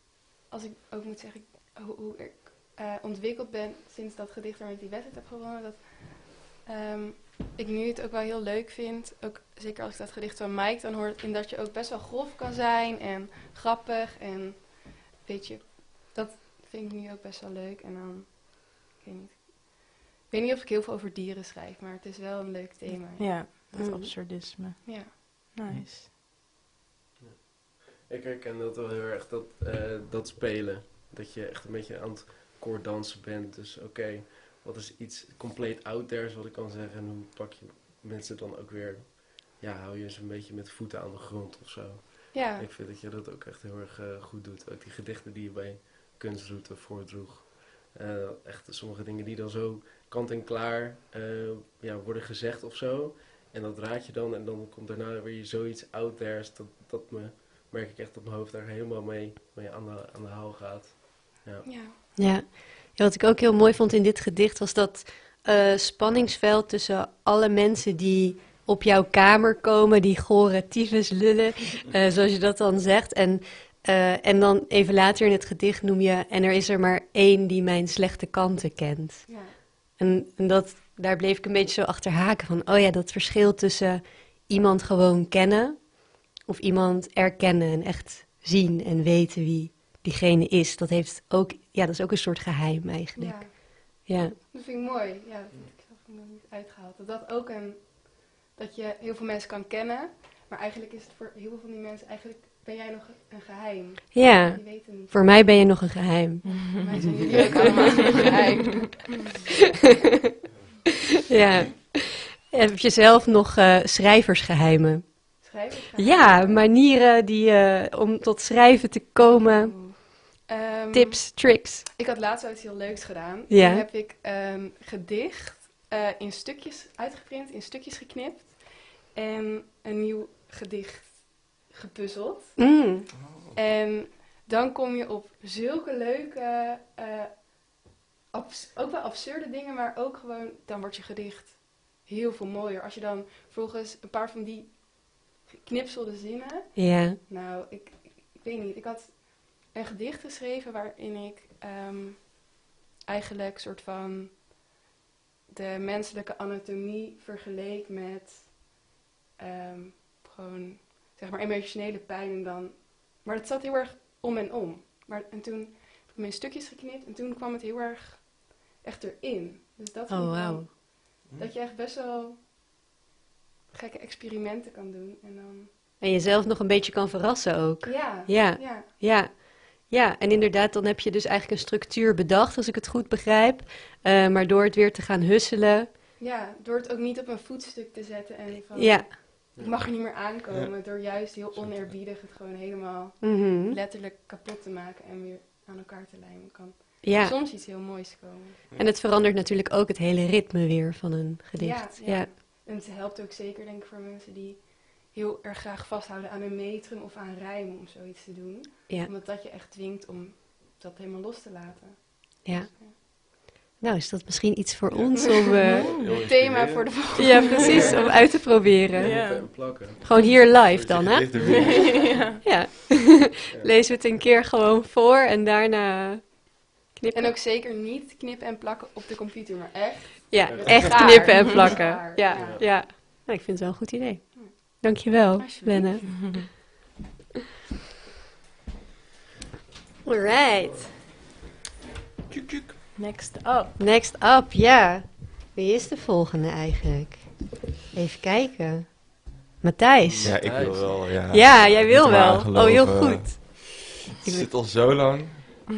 als ik ook moet zeggen hoe, hoe ik eh, ontwikkeld ben sinds dat gedicht waarmee ik die wedstrijd heb gewonnen, dat ehm, ik nu het ook wel heel leuk vind. Ook zeker als ik dat gedicht van Mike dan hoor, in dat je ook best wel grof kan zijn en grappig en weet je, vind ik nu ook best wel leuk. En dan, ik weet niet. Ik weet niet of ik heel veel over dieren schrijf, maar het is wel een leuk thema. Ja, het absurdisme. Ja. Nice. Ik herken dat wel heel erg, dat, eh, dat spelen. Dat je echt een beetje aan het koorddansen bent. Dus oké, wat is iets compleet out there, wat ik kan zeggen. En hoe pak je mensen dan ook weer... Ja, hou je ze een beetje met voeten aan de grond of zo. Ja, Ik vind dat je dat ook echt heel erg eh, goed doet. Ook die gedichten die je bij Kunstroute voordroeg. Eh, echt sommige dingen die dan zo kant en klaar eh, ja, worden gezegd of zo. En dat raad je dan en dan komt daarna weer zoiets out there's. Dat, dat me, merk ik echt dat mijn hoofd daar helemaal mee, mee aan, de, aan de haal gaat. Ja. ja. ja. ja, wat ik ook heel mooi vond in dit gedicht was dat eh, spanningsveld tussen alle mensen die op jouw kamer komen, die gore tyfus lullen, eh, zoals je dat dan zegt. En, eh, en dan even later in het gedicht noem je, en er is er maar één die mijn slechte kanten kent. Ja. En, en dat, daar bleef ik een beetje zo achter haken van, oh ja, dat verschil tussen iemand gewoon kennen of iemand erkennen en echt zien en weten wie diegene is. Dat heeft ook, ja, dat is ook een soort geheim eigenlijk. ja, Ja, dat vind ik mooi. Ja, dat heb ik zelf nog niet uitgehaald. Dat dat ook een... Dat je heel veel mensen kan kennen, maar eigenlijk is het voor heel veel van die mensen... Eigenlijk ben jij nog een geheim. ja. Voor mij ben je nog een geheim. Voor mij zijn jullie ook allemaal een geheim. Ja. Heb je zelf nog eh, schrijversgeheimen? Schrijvers Ja, manieren die, eh, om tot schrijven te komen. Ehm, Tips, tricks. Ik had laatst iets heel leuks gedaan. Ja. Toen heb ik een gedicht eh, in stukjes uitgeprint, in stukjes geknipt. En een nieuw gedicht gepuzzeld. Mm. En dan kom je op zulke leuke, eh, ook wel absurde dingen, maar ook gewoon, dan wordt je gedicht heel veel mooier. Als je dan volgens een paar van die geknipselde zinnen Ja. nou, ik, ik weet niet. Ik had een gedicht geschreven waarin ik ehm, eigenlijk soort van de menselijke anatomie vergeleek met ehm, gewoon zeg maar emotionele pijn en dan. Maar het zat heel erg om en om. Maar, en toen heb ik hem in stukjes geknipt en toen kwam het heel erg echt erin. Dus dat Oh, ik wel- wauw. Dat je echt best wel gekke experimenten kan doen. En dan... En jezelf nog een beetje kan verrassen ook. Ja, Ja, ja. ja. Ja, en inderdaad, dan heb je dus eigenlijk een structuur bedacht, als ik het goed begrijp. Eh, maar door het weer te gaan husselen. Ja, door het ook niet op een voetstuk te zetten en van Ja. Ik mag er niet meer aankomen. Door juist heel oneerbiedig het gewoon helemaal Mhm. letterlijk kapot te maken en weer aan elkaar te lijmen. Kan Ja. soms iets heel moois komen. En het verandert natuurlijk ook het hele ritme weer van een gedicht. Ja, ja. Ja. En het helpt ook zeker denk ik voor mensen die heel erg graag vasthouden aan een metrum of aan rijmen om zoiets te doen. Ja. Omdat dat je echt dwingt om dat helemaal los te laten. ja. Nou, is dat misschien iets voor ons om... eh, Een thema voor de volgende. ja, precies, om uit te proberen. Ja. Gewoon hier live dan, hè? Ja. Ja. Lezen we het een keer gewoon voor en daarna knippen. En ook zeker niet knippen en plakken op de computer, maar echt. Ja, echt knippen en plakken. Ja, ja. ja. Nou, ik vind het wel een goed idee. Dankjewel, Alsjeblieft. Lenne. Alright. Tjuk, tjuk. Next up. Next up, ja. Wie is de volgende eigenlijk? Even kijken. Matthijs. Ja, Ja, ik wil wel. Ja, jij wil wel. Oh, heel goed. Het zit al zo lang.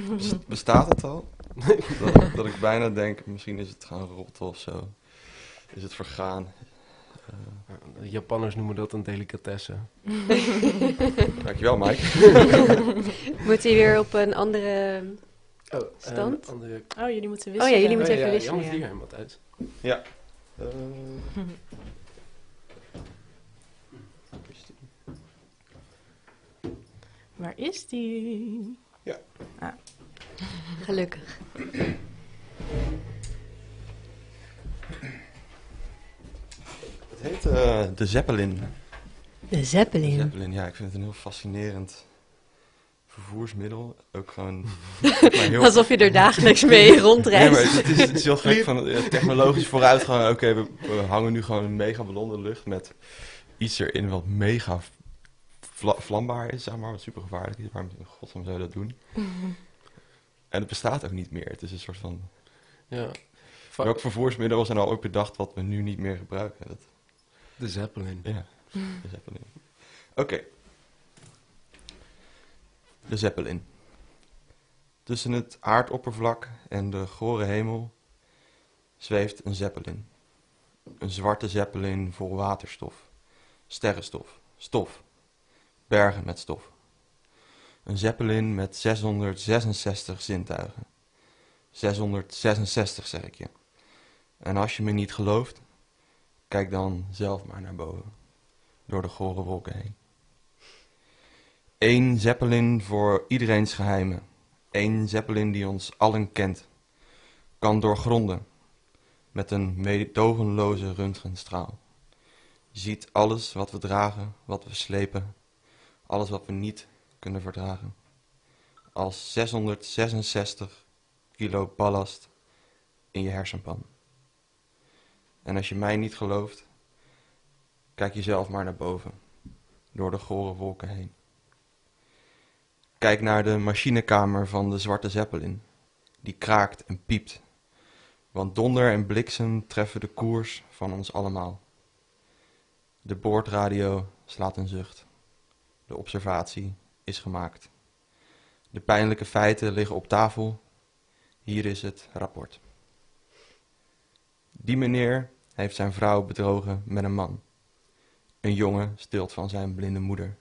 Bes- Bestaat het al? dat, dat ik bijna denk, misschien is het gaan rotten of zo. Is het vergaan? Eh, Japanners noemen dat een delicatesse. dankjewel, Mike. Moet hij weer op een andere... Oh, Stand? andere... Oh, jullie moeten Oh wisselen. ja, jullie moeten Oh, even ja, wisselen, Jan ja. Vlieger, Matthijs. Ja. Eh, Waar is die? Gelukkig. het heet eh, de Zeppelin. De De Zeppelin. Zeppelin, ja, ik vind het een heel fascinerend vervoersmiddel. Ook gewoon. heel- Alsof je er dagelijks mee Nee, maar het, is, het is heel gek van eh, technologisch vooruitgang. Oké, we, we hangen nu gewoon een mega ballon in de lucht met iets erin wat mega vla- vlambaar is, zeg maar, wat super gevaarlijk is. Waarom in godsnaam zou je dat doen? En het bestaat ook niet meer. Het is een soort van. Ja. Va- Welk vervoersmiddel zijn al ook bedacht wat we nu niet meer gebruiken? Dat, De Zeppelin. ja, de Zeppelin. Oké. De Zeppelin. Tussen het aardoppervlak en de gore hemel zweeft een zeppelin. Een zwarte zeppelin vol waterstof, sterrenstof, stof, bergen met stof. Een zeppelin met 666 zintuigen. 666 zeg ik je. En als je me niet gelooft, kijk dan zelf maar naar boven, door de gore wolken heen. Eén zeppelin voor iedereen's geheimen. Eén zeppelin die ons allen kent. Kan doorgronden. met een meedogenloze röntgenstraal. Ziet alles wat we dragen, wat we slepen, alles wat we niet kunnen verdragen. Als 666 kilo ballast in je hersenpan. En als je mij niet gelooft, kijk jezelf maar naar boven, door de gore wolken heen. Kijk naar de machinekamer van de zwarte zeppelin, die kraakt en piept, want donder en bliksem treffen de koers van ons allemaal. De boordradio slaat een zucht. De observatie is gemaakt. De pijnlijke feiten liggen op tafel. Hier is het rapport. Die meneer heeft zijn vrouw bedrogen met een man. Een jongen stilt van zijn blinde moeder.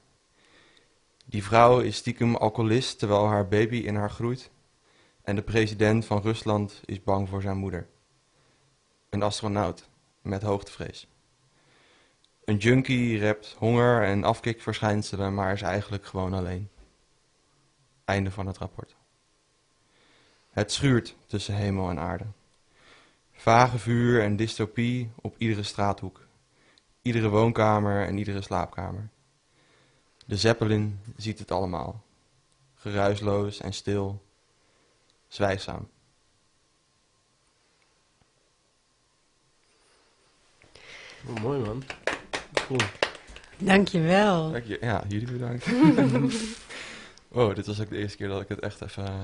Die vrouw is stiekem alcoholist terwijl haar baby in haar groeit. En de president van Rusland is bang voor zijn moeder. Een astronaut met hoogtevrees. Een junkie rept honger en afkikverschijnselen, maar is eigenlijk gewoon alleen. Einde van het rapport. Het schuurt tussen hemel en aarde. Vage vuur en dystopie op iedere straathoek, iedere woonkamer en iedere slaapkamer. De Zeppelin ziet het allemaal, geruisloos en stil, zwijgzaam. Oh, mooi man. Cool. Dankjewel. Dank je. Ja, jullie bedankt. wow, dit was ook de eerste keer dat ik het echt even uh,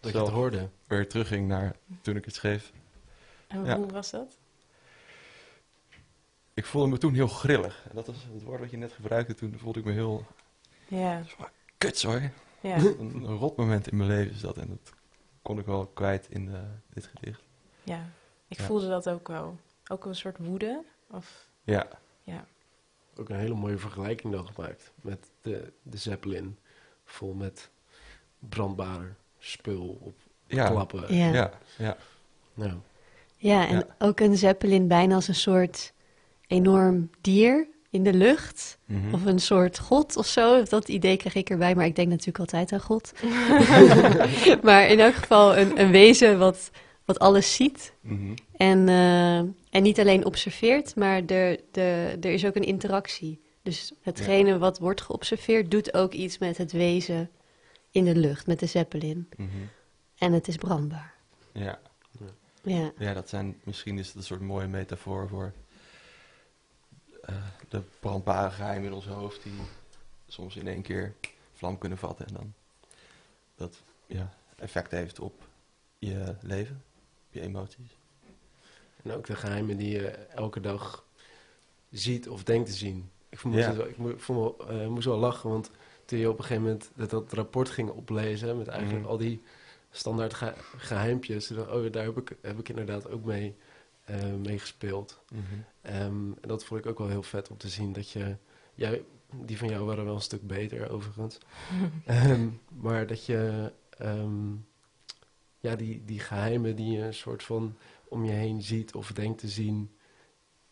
Dat je het hoorde. weer terugging naar toen ik het schreef. En Ja. hoe was dat? Ik voelde me toen heel grillig. En dat was het woord wat je net gebruikte. Toen voelde ik me heel Ja, kuts hoor. ja. Een, een rot moment in mijn leven is dat. En dat kon ik wel kwijt in eh, dit gedicht. ja. Ik Ja. voelde dat ook wel. Ook een soort woede. Of, Ja, ja. Ook een hele mooie vergelijking dan gemaakt met de, de Zeppelin. Vol met brandbare spul op ja, klappen. Ja. ja, ja. Nou, Ja, en Ja. ook een zeppelin bijna als een soort enorm dier in de lucht. Mhm. Of een soort god of zo. Dat idee kreeg ik erbij, maar ik denk natuurlijk altijd aan God. maar in elk geval een, een wezen wat, wat alles ziet. Mhm. En, eh, en niet alleen observeert, maar er, de, er is ook een interactie. Dus hetgene wat wordt geobserveerd doet ook iets met het wezen in de lucht, met de zeppelin. Mhm. En het is brandbaar. Ja. Ja, ja, dat zijn, misschien is het een soort mooie metafoor voor eh, de brandbare geheimen in ons hoofd die soms in één keer vlam kunnen vatten en dan dat ja, effect heeft op je leven, je emoties. en ook de geheimen die je elke dag ziet of denkt te zien. Ik, Ja. moest, wel- ik wel, eh, moest wel lachen, want toen je op een gegeven moment dat, dat rapport ging oplezen... met eigenlijk Mhm. al die standaard ge geheimpjes... ik, oh, daar heb ik, heb ik inderdaad ook mee, eh, mee gespeeld. Ehm, en dat vond ik ook wel heel vet om te zien dat je... Jij, die van jou waren wel een stuk beter overigens. Ehm, maar dat je... ehm, ja, die, die geheimen die je een soort van om je heen ziet of denkt te zien...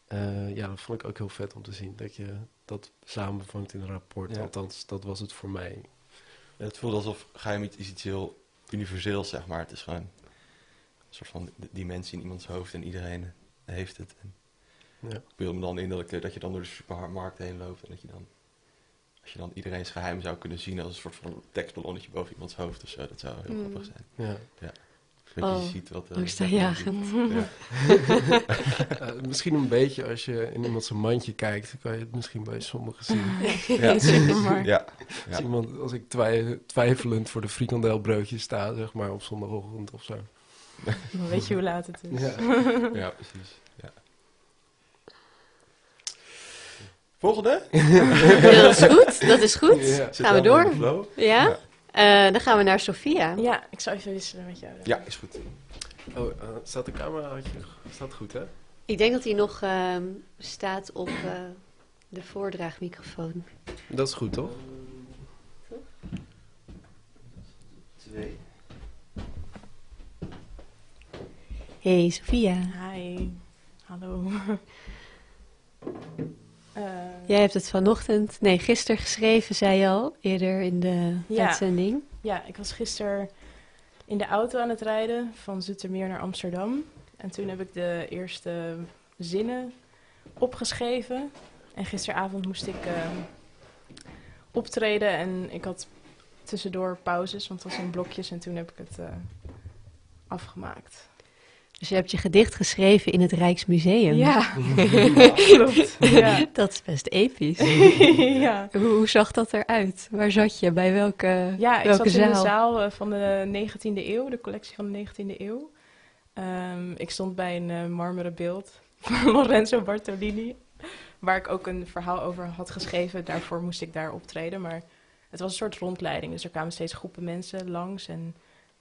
eh, ja, dat vond ik ook heel vet om te zien. Dat je dat samenvangt in een rapport. Ja. Althans, dat was het voor mij. Ja, het voelt alsof geheim iets, iets heel universeels, zeg maar. Het is gewoon soort van dimensie in iemands hoofd en iedereen heeft het. En Ja. ik beeld me dan in dat, ik, dat je dan door de supermarkt heen loopt en dat je dan, als je dan iedereen's geheim zou kunnen zien als een soort van tekstballonnetje boven iemands hoofd of zo, dat zou heel Mm. grappig zijn. Ja. Dat Oh, je ziet wat... eh, angstaanjagend. Ja. Eh, misschien een beetje als je in iemand zijn mandje kijkt, kan je het misschien bij sommigen zien. Ja. Supermarkt. Ja. Als, Ja. iemand, als ik twij- twijfelend voor de frikandelbroodjes sta, zeg maar, op zondagochtend of zo. Dan weet je hoe laat het is. Ja. ja, precies. Ja. Volgende? Ja, dat is goed. Dat is goed. Ja. Gaan we door? Ja? Eh, dan gaan we naar Sofia. Ja, ik zou even wisselen met jou. dan. Ja, is goed. Oh, eh, staat de camera? Staat goed, hè? Ik denk dat hij nog ehm, staat op eh, de voordraagmicrofoon. Dat is goed, toch? Twee. Hey Sofia. Hi. Hallo. Eh, Jij hebt het vanochtend, nee gisteren geschreven, zei je al, eerder in de Ja. uitzending. Ja, ik was gisteren in de auto aan het rijden van Zoetermeer naar Amsterdam. En toen heb ik de eerste zinnen opgeschreven. En gisteravond moest ik eh, optreden en ik had tussendoor pauzes, want het was in blokjes. En toen heb ik het eh, afgemaakt. Dus je hebt je gedicht geschreven in het Rijksmuseum. Ja, klopt. Ja. Dat is best episch. ja. Hoe, hoe zag dat eruit? Waar zat je? Bij welke, Ja, ik welke zat in de zaal? zaal eh, van de 19e eeuw, de collectie van de 19e eeuw. Ehm, ik stond bij een eh, marmeren beeld van Lorenzo Bartolini, waar ik ook een verhaal over had geschreven. Daarvoor moest ik daar optreden, maar het was een soort rondleiding. Dus er kwamen steeds groepen mensen langs en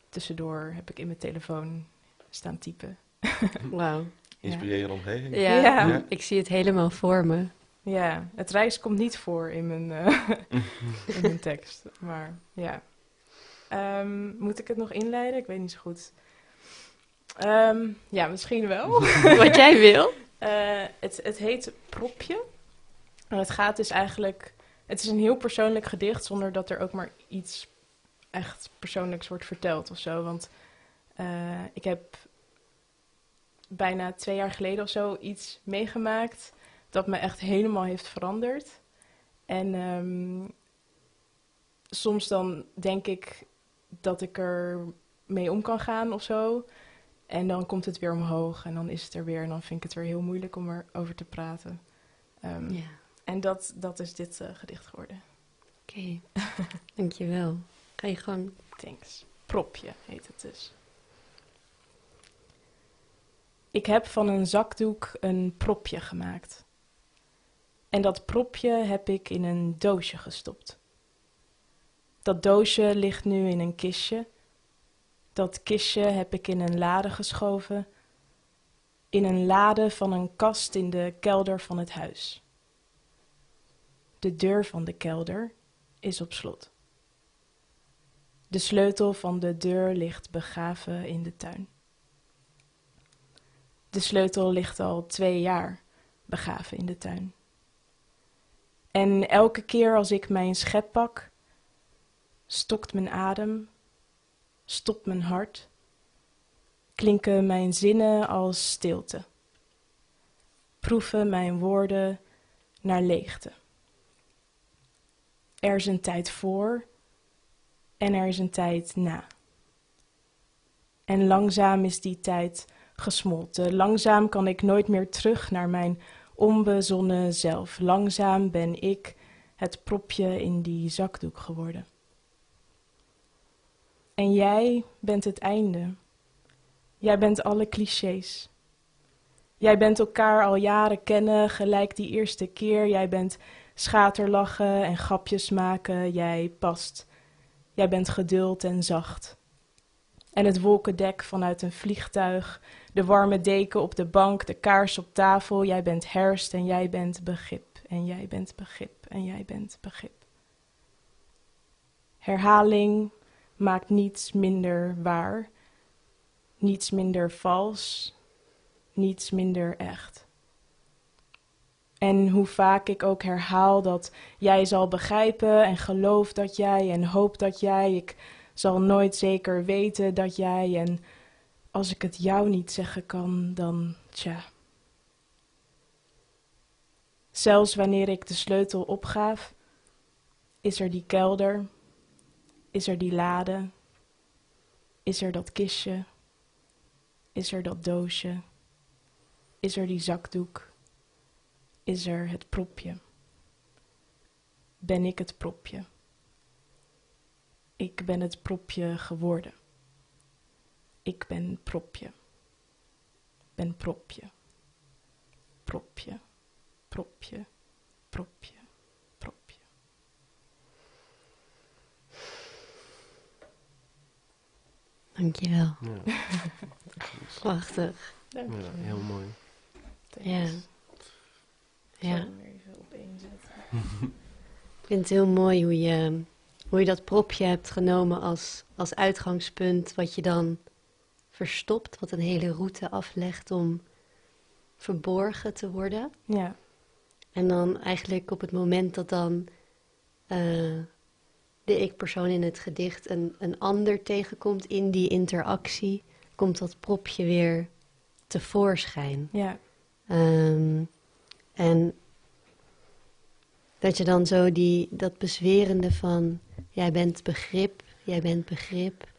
tussendoor heb ik in mijn telefoon staan typen. Wauw. Inspirerende omgeving. Ja, Ja. ik zie het helemaal voor me. Ja, het reis komt niet voor in mijn, eh, in mijn tekst, maar ja. Ehm, moet ik het nog inleiden? Ik weet niet zo goed. Ehm, ja, misschien wel. Wat jij wil. Eh, het, het heet Propje. En het gaat dus eigenlijk... Het is een heel persoonlijk gedicht zonder dat er ook maar iets echt persoonlijks wordt verteld of zo. Want eh, ik heb bijna twee jaar geleden of zo iets meegemaakt dat me echt helemaal heeft veranderd. En ehm, soms dan denk ik dat ik er mee om kan gaan of zo. En dan komt het weer omhoog en dan is het er weer. En dan vind ik het weer heel moeilijk om erover te praten. Ehm, Ja, En dat, dat is dit eh, gedicht geworden. oké. Dankjewel. Ga je gang. Thanks. Propje heet het dus. Ik heb van een zakdoek een propje gemaakt. En dat propje heb ik in een doosje gestopt. Dat doosje ligt nu in een kistje. Dat kistje heb ik in een lade geschoven. In een lade van een kast in de kelder van het huis. De deur van de kelder is op slot. De sleutel van de deur ligt begraven in de tuin. De sleutel ligt al twee jaar begraven in de tuin. En elke keer als ik mijn schep pak, stokt mijn adem, stopt mijn hart, klinken mijn zinnen als stilte, proeven mijn woorden naar leegte. Er is een tijd voor en er is een tijd na. En langzaam is die tijd gesmolten. Langzaam kan ik nooit meer terug naar mijn onbezonnen zelf. Langzaam ben ik het propje in die zakdoek geworden. En jij bent het einde. Jij bent alle clichés. Jij bent elkaar al jaren kennen, gelijk die eerste keer. Jij bent schaterlachen en grapjes maken. Jij past. Jij bent geduld en zacht. En het wolkendek vanuit een vliegtuig, de warme deken op de bank, de kaars op tafel. Jij bent herfst en jij bent begrip. En jij bent begrip en jij bent begrip. Herhaling maakt niets minder waar, niets minder vals, niets minder echt. En hoe vaak ik ook herhaal dat jij zal begrijpen en geloof dat jij en hoop dat jij, ik zal nooit zeker weten dat jij en als ik het jou niet zeggen kan, dan tja. Zelfs wanneer ik de sleutel opgaaf, is er die kelder, is er die lade, is er dat kistje, is er dat doosje, is er die zakdoek, is er het propje. Ben ik het propje? Ik ben het propje geworden. Ik ben propje. Ben propje. Propje. Propje. Propje. Propje. Dankjewel. Ja, Prachtig. Dank ja, heel mooi. Ja. Thanks. Ik zal Ja. hem weer even opeenzetten. Ik vind het heel mooi hoe je, hoe je dat propje hebt genomen als, als uitgangspunt, wat je dan verstopt, wat een hele route aflegt om verborgen te worden. Ja. En dan eigenlijk op het moment dat dan eh, de ik-persoon in het gedicht een, een ander tegenkomt in die interactie, komt dat propje weer tevoorschijn. Ja, Ehm, en dat je dan zo die, dat bezwerende van, jij bent begrip, jij bent begrip.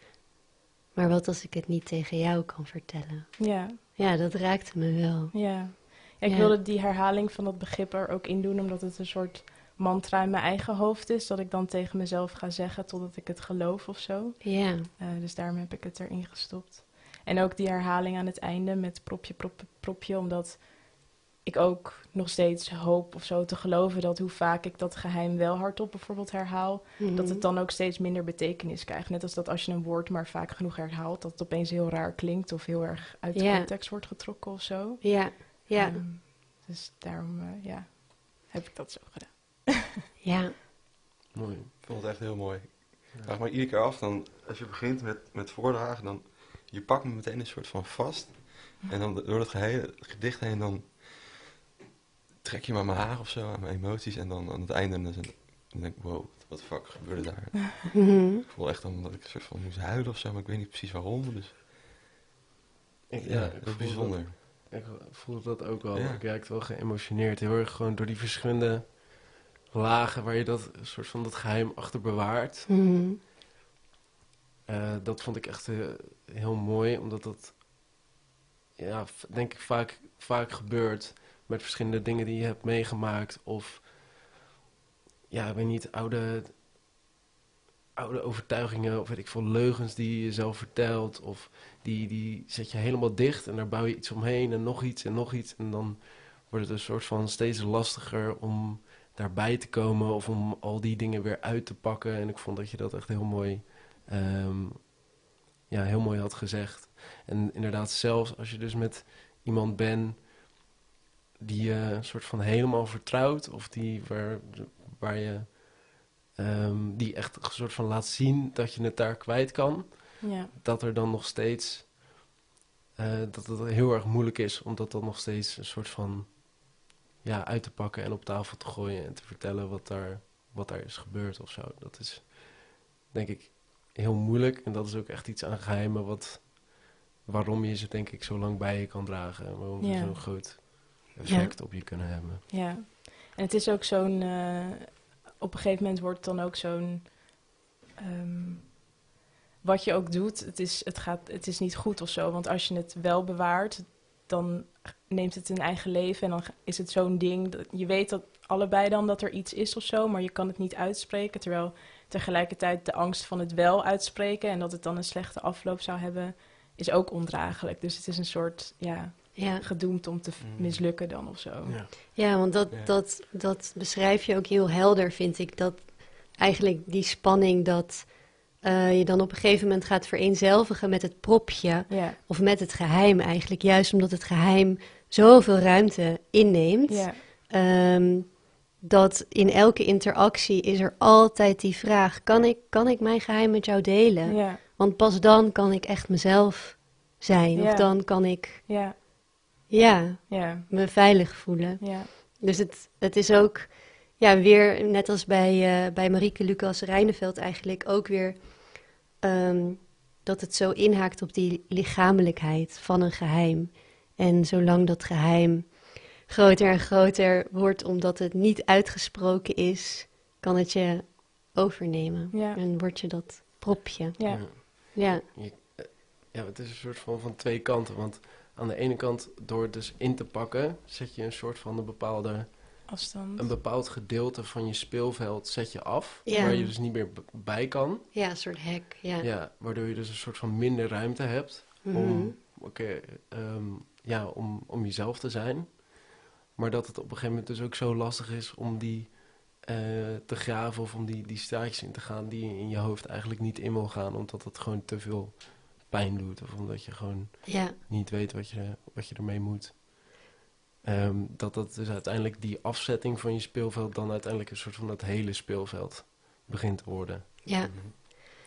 Maar wat als ik het niet tegen jou kan vertellen? ja, Ja, dat raakte me wel. ja. Ja, ik Ja. wilde die herhaling van dat begrip er ook in doen, omdat het een soort mantra in mijn eigen hoofd is. Dat ik dan tegen mezelf ga zeggen totdat ik het geloof of zo. Ja, Eh, dus daarom heb ik het erin gestopt. En ook die herhaling aan het einde met propje, propje, propje. Omdat ik ook nog steeds hoop of zo te geloven dat hoe vaak ik dat geheim wel hardop bijvoorbeeld herhaal, dat Mhm. het dan ook steeds minder betekenis krijgt. Net als dat als je een woord maar vaak genoeg herhaalt, dat het opeens heel raar klinkt of heel erg uit de context wordt getrokken of zo. ja, ja, Ehm, dus daarom eh, ja, heb ik dat zo gedaan. ja. Mooi. Ik vond het echt heel mooi. Ik vraag me iedere keer af, dan, als je begint met, met voordragen, dan je pakt me meteen een soort van vast. En dan door het gehele gedicht heen, dan trek je maar mijn haar of zo, aan mijn emoties. En dan aan het einde dan, dan denk ik, wow, wat de fuck gebeurde daar? Mhm. Ik voel echt dan dat ik een soort van moest huilen of zo, maar ik weet niet precies waarom. Dus Ik, ja, ik dat is voel bijzonder. Dat, ik voelde dat ook wel. Ja. Ik raakte wel geëmotioneerd. Heel erg gewoon door die verschillende lagen waar je dat een soort van dat geheim achter bewaart. Mhm. Eh, dat vond ik echt eh, heel mooi, omdat dat, ja, denk ik vaak, vaak gebeurt met verschillende dingen die je hebt meegemaakt. Of, ja, ik weet niet, oude, oude overtuigingen of weet ik veel, leugens die je jezelf vertelt. Of die, die zet je helemaal dicht en daar bouw je iets omheen en nog iets en nog iets. En dan wordt het een soort van steeds lastiger om daarbij te komen of om al die dingen weer uit te pakken. En ik vond dat je dat echt heel mooi ehm, ja, heel mooi had gezegd. En inderdaad, zelfs als je dus met iemand bent die je een soort van helemaal vertrouwt, of die waar, waar je ehm, die echt een soort van laat zien dat je het daar kwijt kan, Ja, dat er dan nog steeds eh, dat het heel erg moeilijk is om dat dan nog steeds een soort van ja, uit te pakken en op tafel te gooien en te vertellen wat daar, wat daar is gebeurd of zo. Dat is denk ik heel moeilijk en dat is ook echt iets aan geheimen wat waarom je ze denk ik zo lang bij je kan dragen en waarom Ja. ze zo'n groot effect op je kunnen hebben. ja. En het is ook zo'n... eh, op een gegeven moment wordt het dan ook zo'n... ehm, wat je ook doet, het is, het, gaat, het is niet goed of zo. Want als je het wel bewaart, dan neemt het een eigen leven. En dan is het zo'n ding. Dat, je weet dat allebei dan dat er iets is of zo, maar je kan het niet uitspreken. Terwijl tegelijkertijd de angst van het wel uitspreken en dat het dan een slechte afloop zou hebben, is ook ondraaglijk. Dus het is een soort, ja, Ja. gedoemd om te Mm. mislukken dan of zo. Ja. Ja, want dat, Ja. Dat, dat beschrijf je ook heel helder, vind ik. Dat eigenlijk die spanning dat eh, je dan op een gegeven moment gaat vereenzelvigen met het propje. Ja, Of met het geheim eigenlijk. Juist omdat het geheim zoveel ruimte inneemt. ja, ehm, dat in elke interactie is er altijd die vraag: kan ik, kan ik mijn geheim met jou delen? ja, Want pas dan kan ik echt mezelf zijn. Ja. Of dan kan ik ja, ja, me veilig voelen. ja, Dus het, het is ook ja, weer, net als bij, eh, bij Marieke Lucas Rijneveld eigenlijk, ook weer ehm, dat het zo inhaakt op die lichamelijkheid van een geheim. En zolang dat geheim groter en groter wordt omdat het niet uitgesproken is, kan het je overnemen. Ja. En word je dat propje. ja, Ja, eh, ja, het is een soort van van twee kanten. Want aan de ene kant, door het dus in te pakken, zet je een soort van een bepaalde afstand. een bepaald gedeelte van je speelveld zet je af, Ja. waar je dus niet meer bij kan. ja een soort hek. Ja. Ja. waardoor je dus een soort van minder ruimte hebt Mhm. om, oké, ehm, ja, om, om jezelf te zijn. Maar dat het op een gegeven moment dus ook zo lastig is om die eh, te graven of om die, die straatjes in te gaan die je in je hoofd eigenlijk niet in wil gaan, omdat het gewoon te veel pijn doet of omdat je gewoon ja, niet weet wat je, wat je ermee moet. Ehm, dat dat dus uiteindelijk die afzetting van je speelveld dan uiteindelijk een soort van dat hele speelveld begint te worden. ja.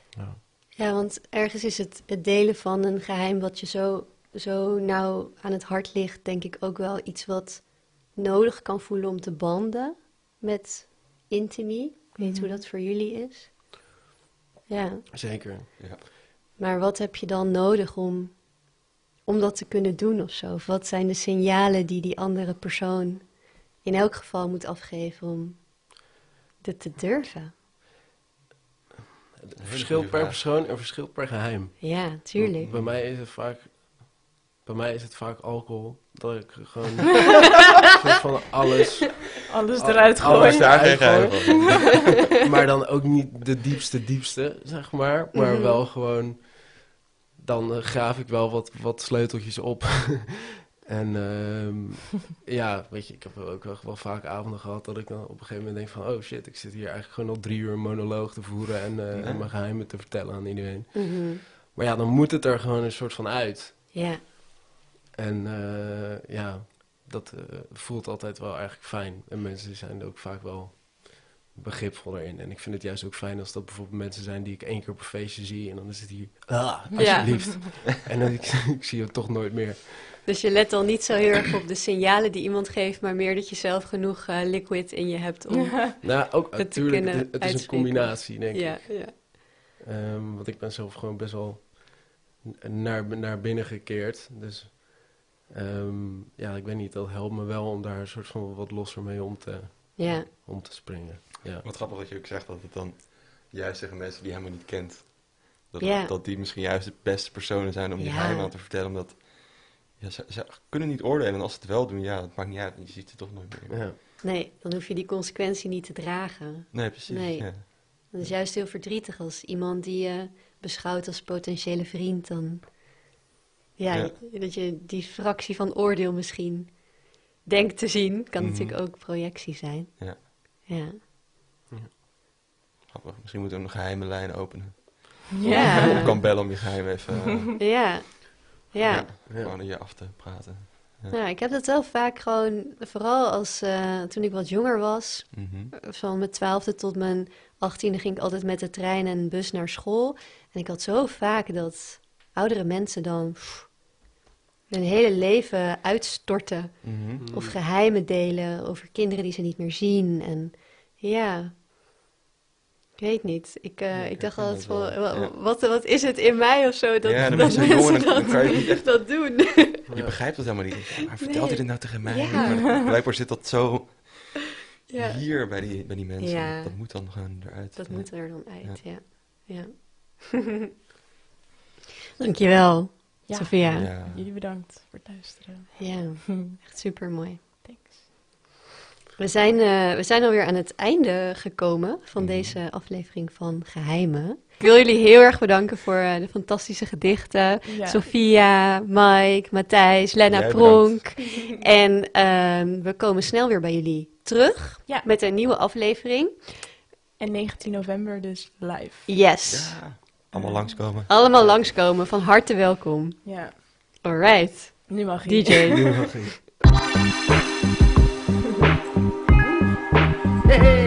Ja. Ja, want ergens is het, het delen van een geheim wat je zo, zo nauw aan het hart ligt, denk ik ook wel iets wat nodig kan voelen om te banden met intimie. Ik weet niet hoe Mhm. dat voor jullie is. Ja, Zeker. Ja. Maar wat heb je dan nodig om, om dat te kunnen doen of zo? Of wat zijn de signalen die die andere persoon in elk geval moet afgeven om dit te durven? Het verschilt goede per vraag. persoon en verschilt per geheim. Ja, tuurlijk. Bij mij is het vaak, bij mij is het vaak alcohol. Dat ik gewoon van alles, Alles Al- eruit alles gooien. daar geen Gewoon- geheim van. maar dan ook niet de diepste diepste, zeg maar. Maar Mhm. wel gewoon, dan eh, graaf ik wel wat, wat sleuteltjes op. en ehm, ja, weet je, ik heb ook wel, wel vaak avonden gehad dat ik dan op een gegeven moment denk van... Oh shit, ik zit hier eigenlijk gewoon al drie uur een monoloog te voeren en, eh, Ja. en mijn geheimen te vertellen aan iedereen. Mhm. Maar ja, dan moet het er gewoon een soort van uit. Ja, En eh, ja, dat eh, voelt altijd wel eigenlijk fijn. En mensen zijn er ook vaak wel begripvol erin. En ik vind het juist ook fijn als dat bijvoorbeeld mensen zijn die ik één keer op een feestje zie. En dan is het hier, ah, Ja. alsjeblieft. en dan ik, ik zie je toch nooit meer. dus je let dan niet zo heel erg op de signalen die iemand geeft, maar meer dat je zelf genoeg eh, liquid in je hebt om... Nou, ook te natuurlijk, kunnen het, het is een combinatie, denk ik. Ja, ja. Ehm, want ik ben zelf gewoon best wel naar, naar binnen gekeerd. Dus ehm, ja, ik weet niet, dat helpt me wel om daar een soort van wat losser mee om te, ja. om te springen. Ja. Wat grappig dat je ook zegt dat het dan juist tegen mensen die je helemaal niet kent. Dat, Ja. dat die misschien juist de beste personen zijn om geheimen aan te vertellen. Omdat ja, ze, ze kunnen niet oordelen. En als ze het wel doen, ja, het maakt niet uit. Je ziet ze toch nooit meer. Ja. Nee, dan hoef je die consequentie niet te dragen. Nee, precies. Nee. Ja. Het is juist heel verdrietig als iemand die je beschouwt als potentiële vriend dan... Ja, Ja. dat je die fractie van oordeel misschien denkt te zien. Kan Mhm. natuurlijk ook projectie zijn. Ja. Ja. Grappig. Misschien moeten we een geheime lijn openen. Ja. Je kan bellen om je geheim even eh, Ja. Ja. Gewoon je af te praten. Ja. Nou, ik heb dat wel vaak gewoon, vooral als eh, toen ik wat jonger was, Mhm. van mijn twaalfde tot mijn achttiende ging ik altijd met de trein en bus naar school. En ik had zo vaak dat oudere mensen dan pff, hun hele leven uitstorten Mhm. of geheimen delen over kinderen die ze niet meer zien. En ja, ik weet niet. Ik, eh, Ja, ik dacht altijd dat van, ja. wat, wat is het in mij of zo dat, Ja, dat mensen dan kan je dat, niet echt- dat doen. Je begrijpt het helemaal niet. Maar vertelt Nee. hij dit nou tegen mij? Maar blijkbaar zit dat zo ja. hier bij die, bij die mensen. Dat moet dan gewoon eruit. Dat moet er dan uit, ja. ja. Dankjewel, Ja. Sophia. Ja. Ja. Jullie bedankt voor het luisteren. echt super mooi. Thanks. We zijn, eh, we zijn alweer aan het einde gekomen van Mhm. deze aflevering van Geheimen. Ik wil jullie heel erg bedanken voor eh, de fantastische gedichten. Ja. Sophia, Mike, Matthijs, Lena Jij Pronk. En ehm, we komen snel weer bij jullie terug Ja. met een nieuwe aflevering. En 19 november dus live. Yes. Ja. Allemaal langskomen. Allemaal langskomen. Van harte welkom. Ja, Alright. nu mag je. DJ. Nu mag. Hey.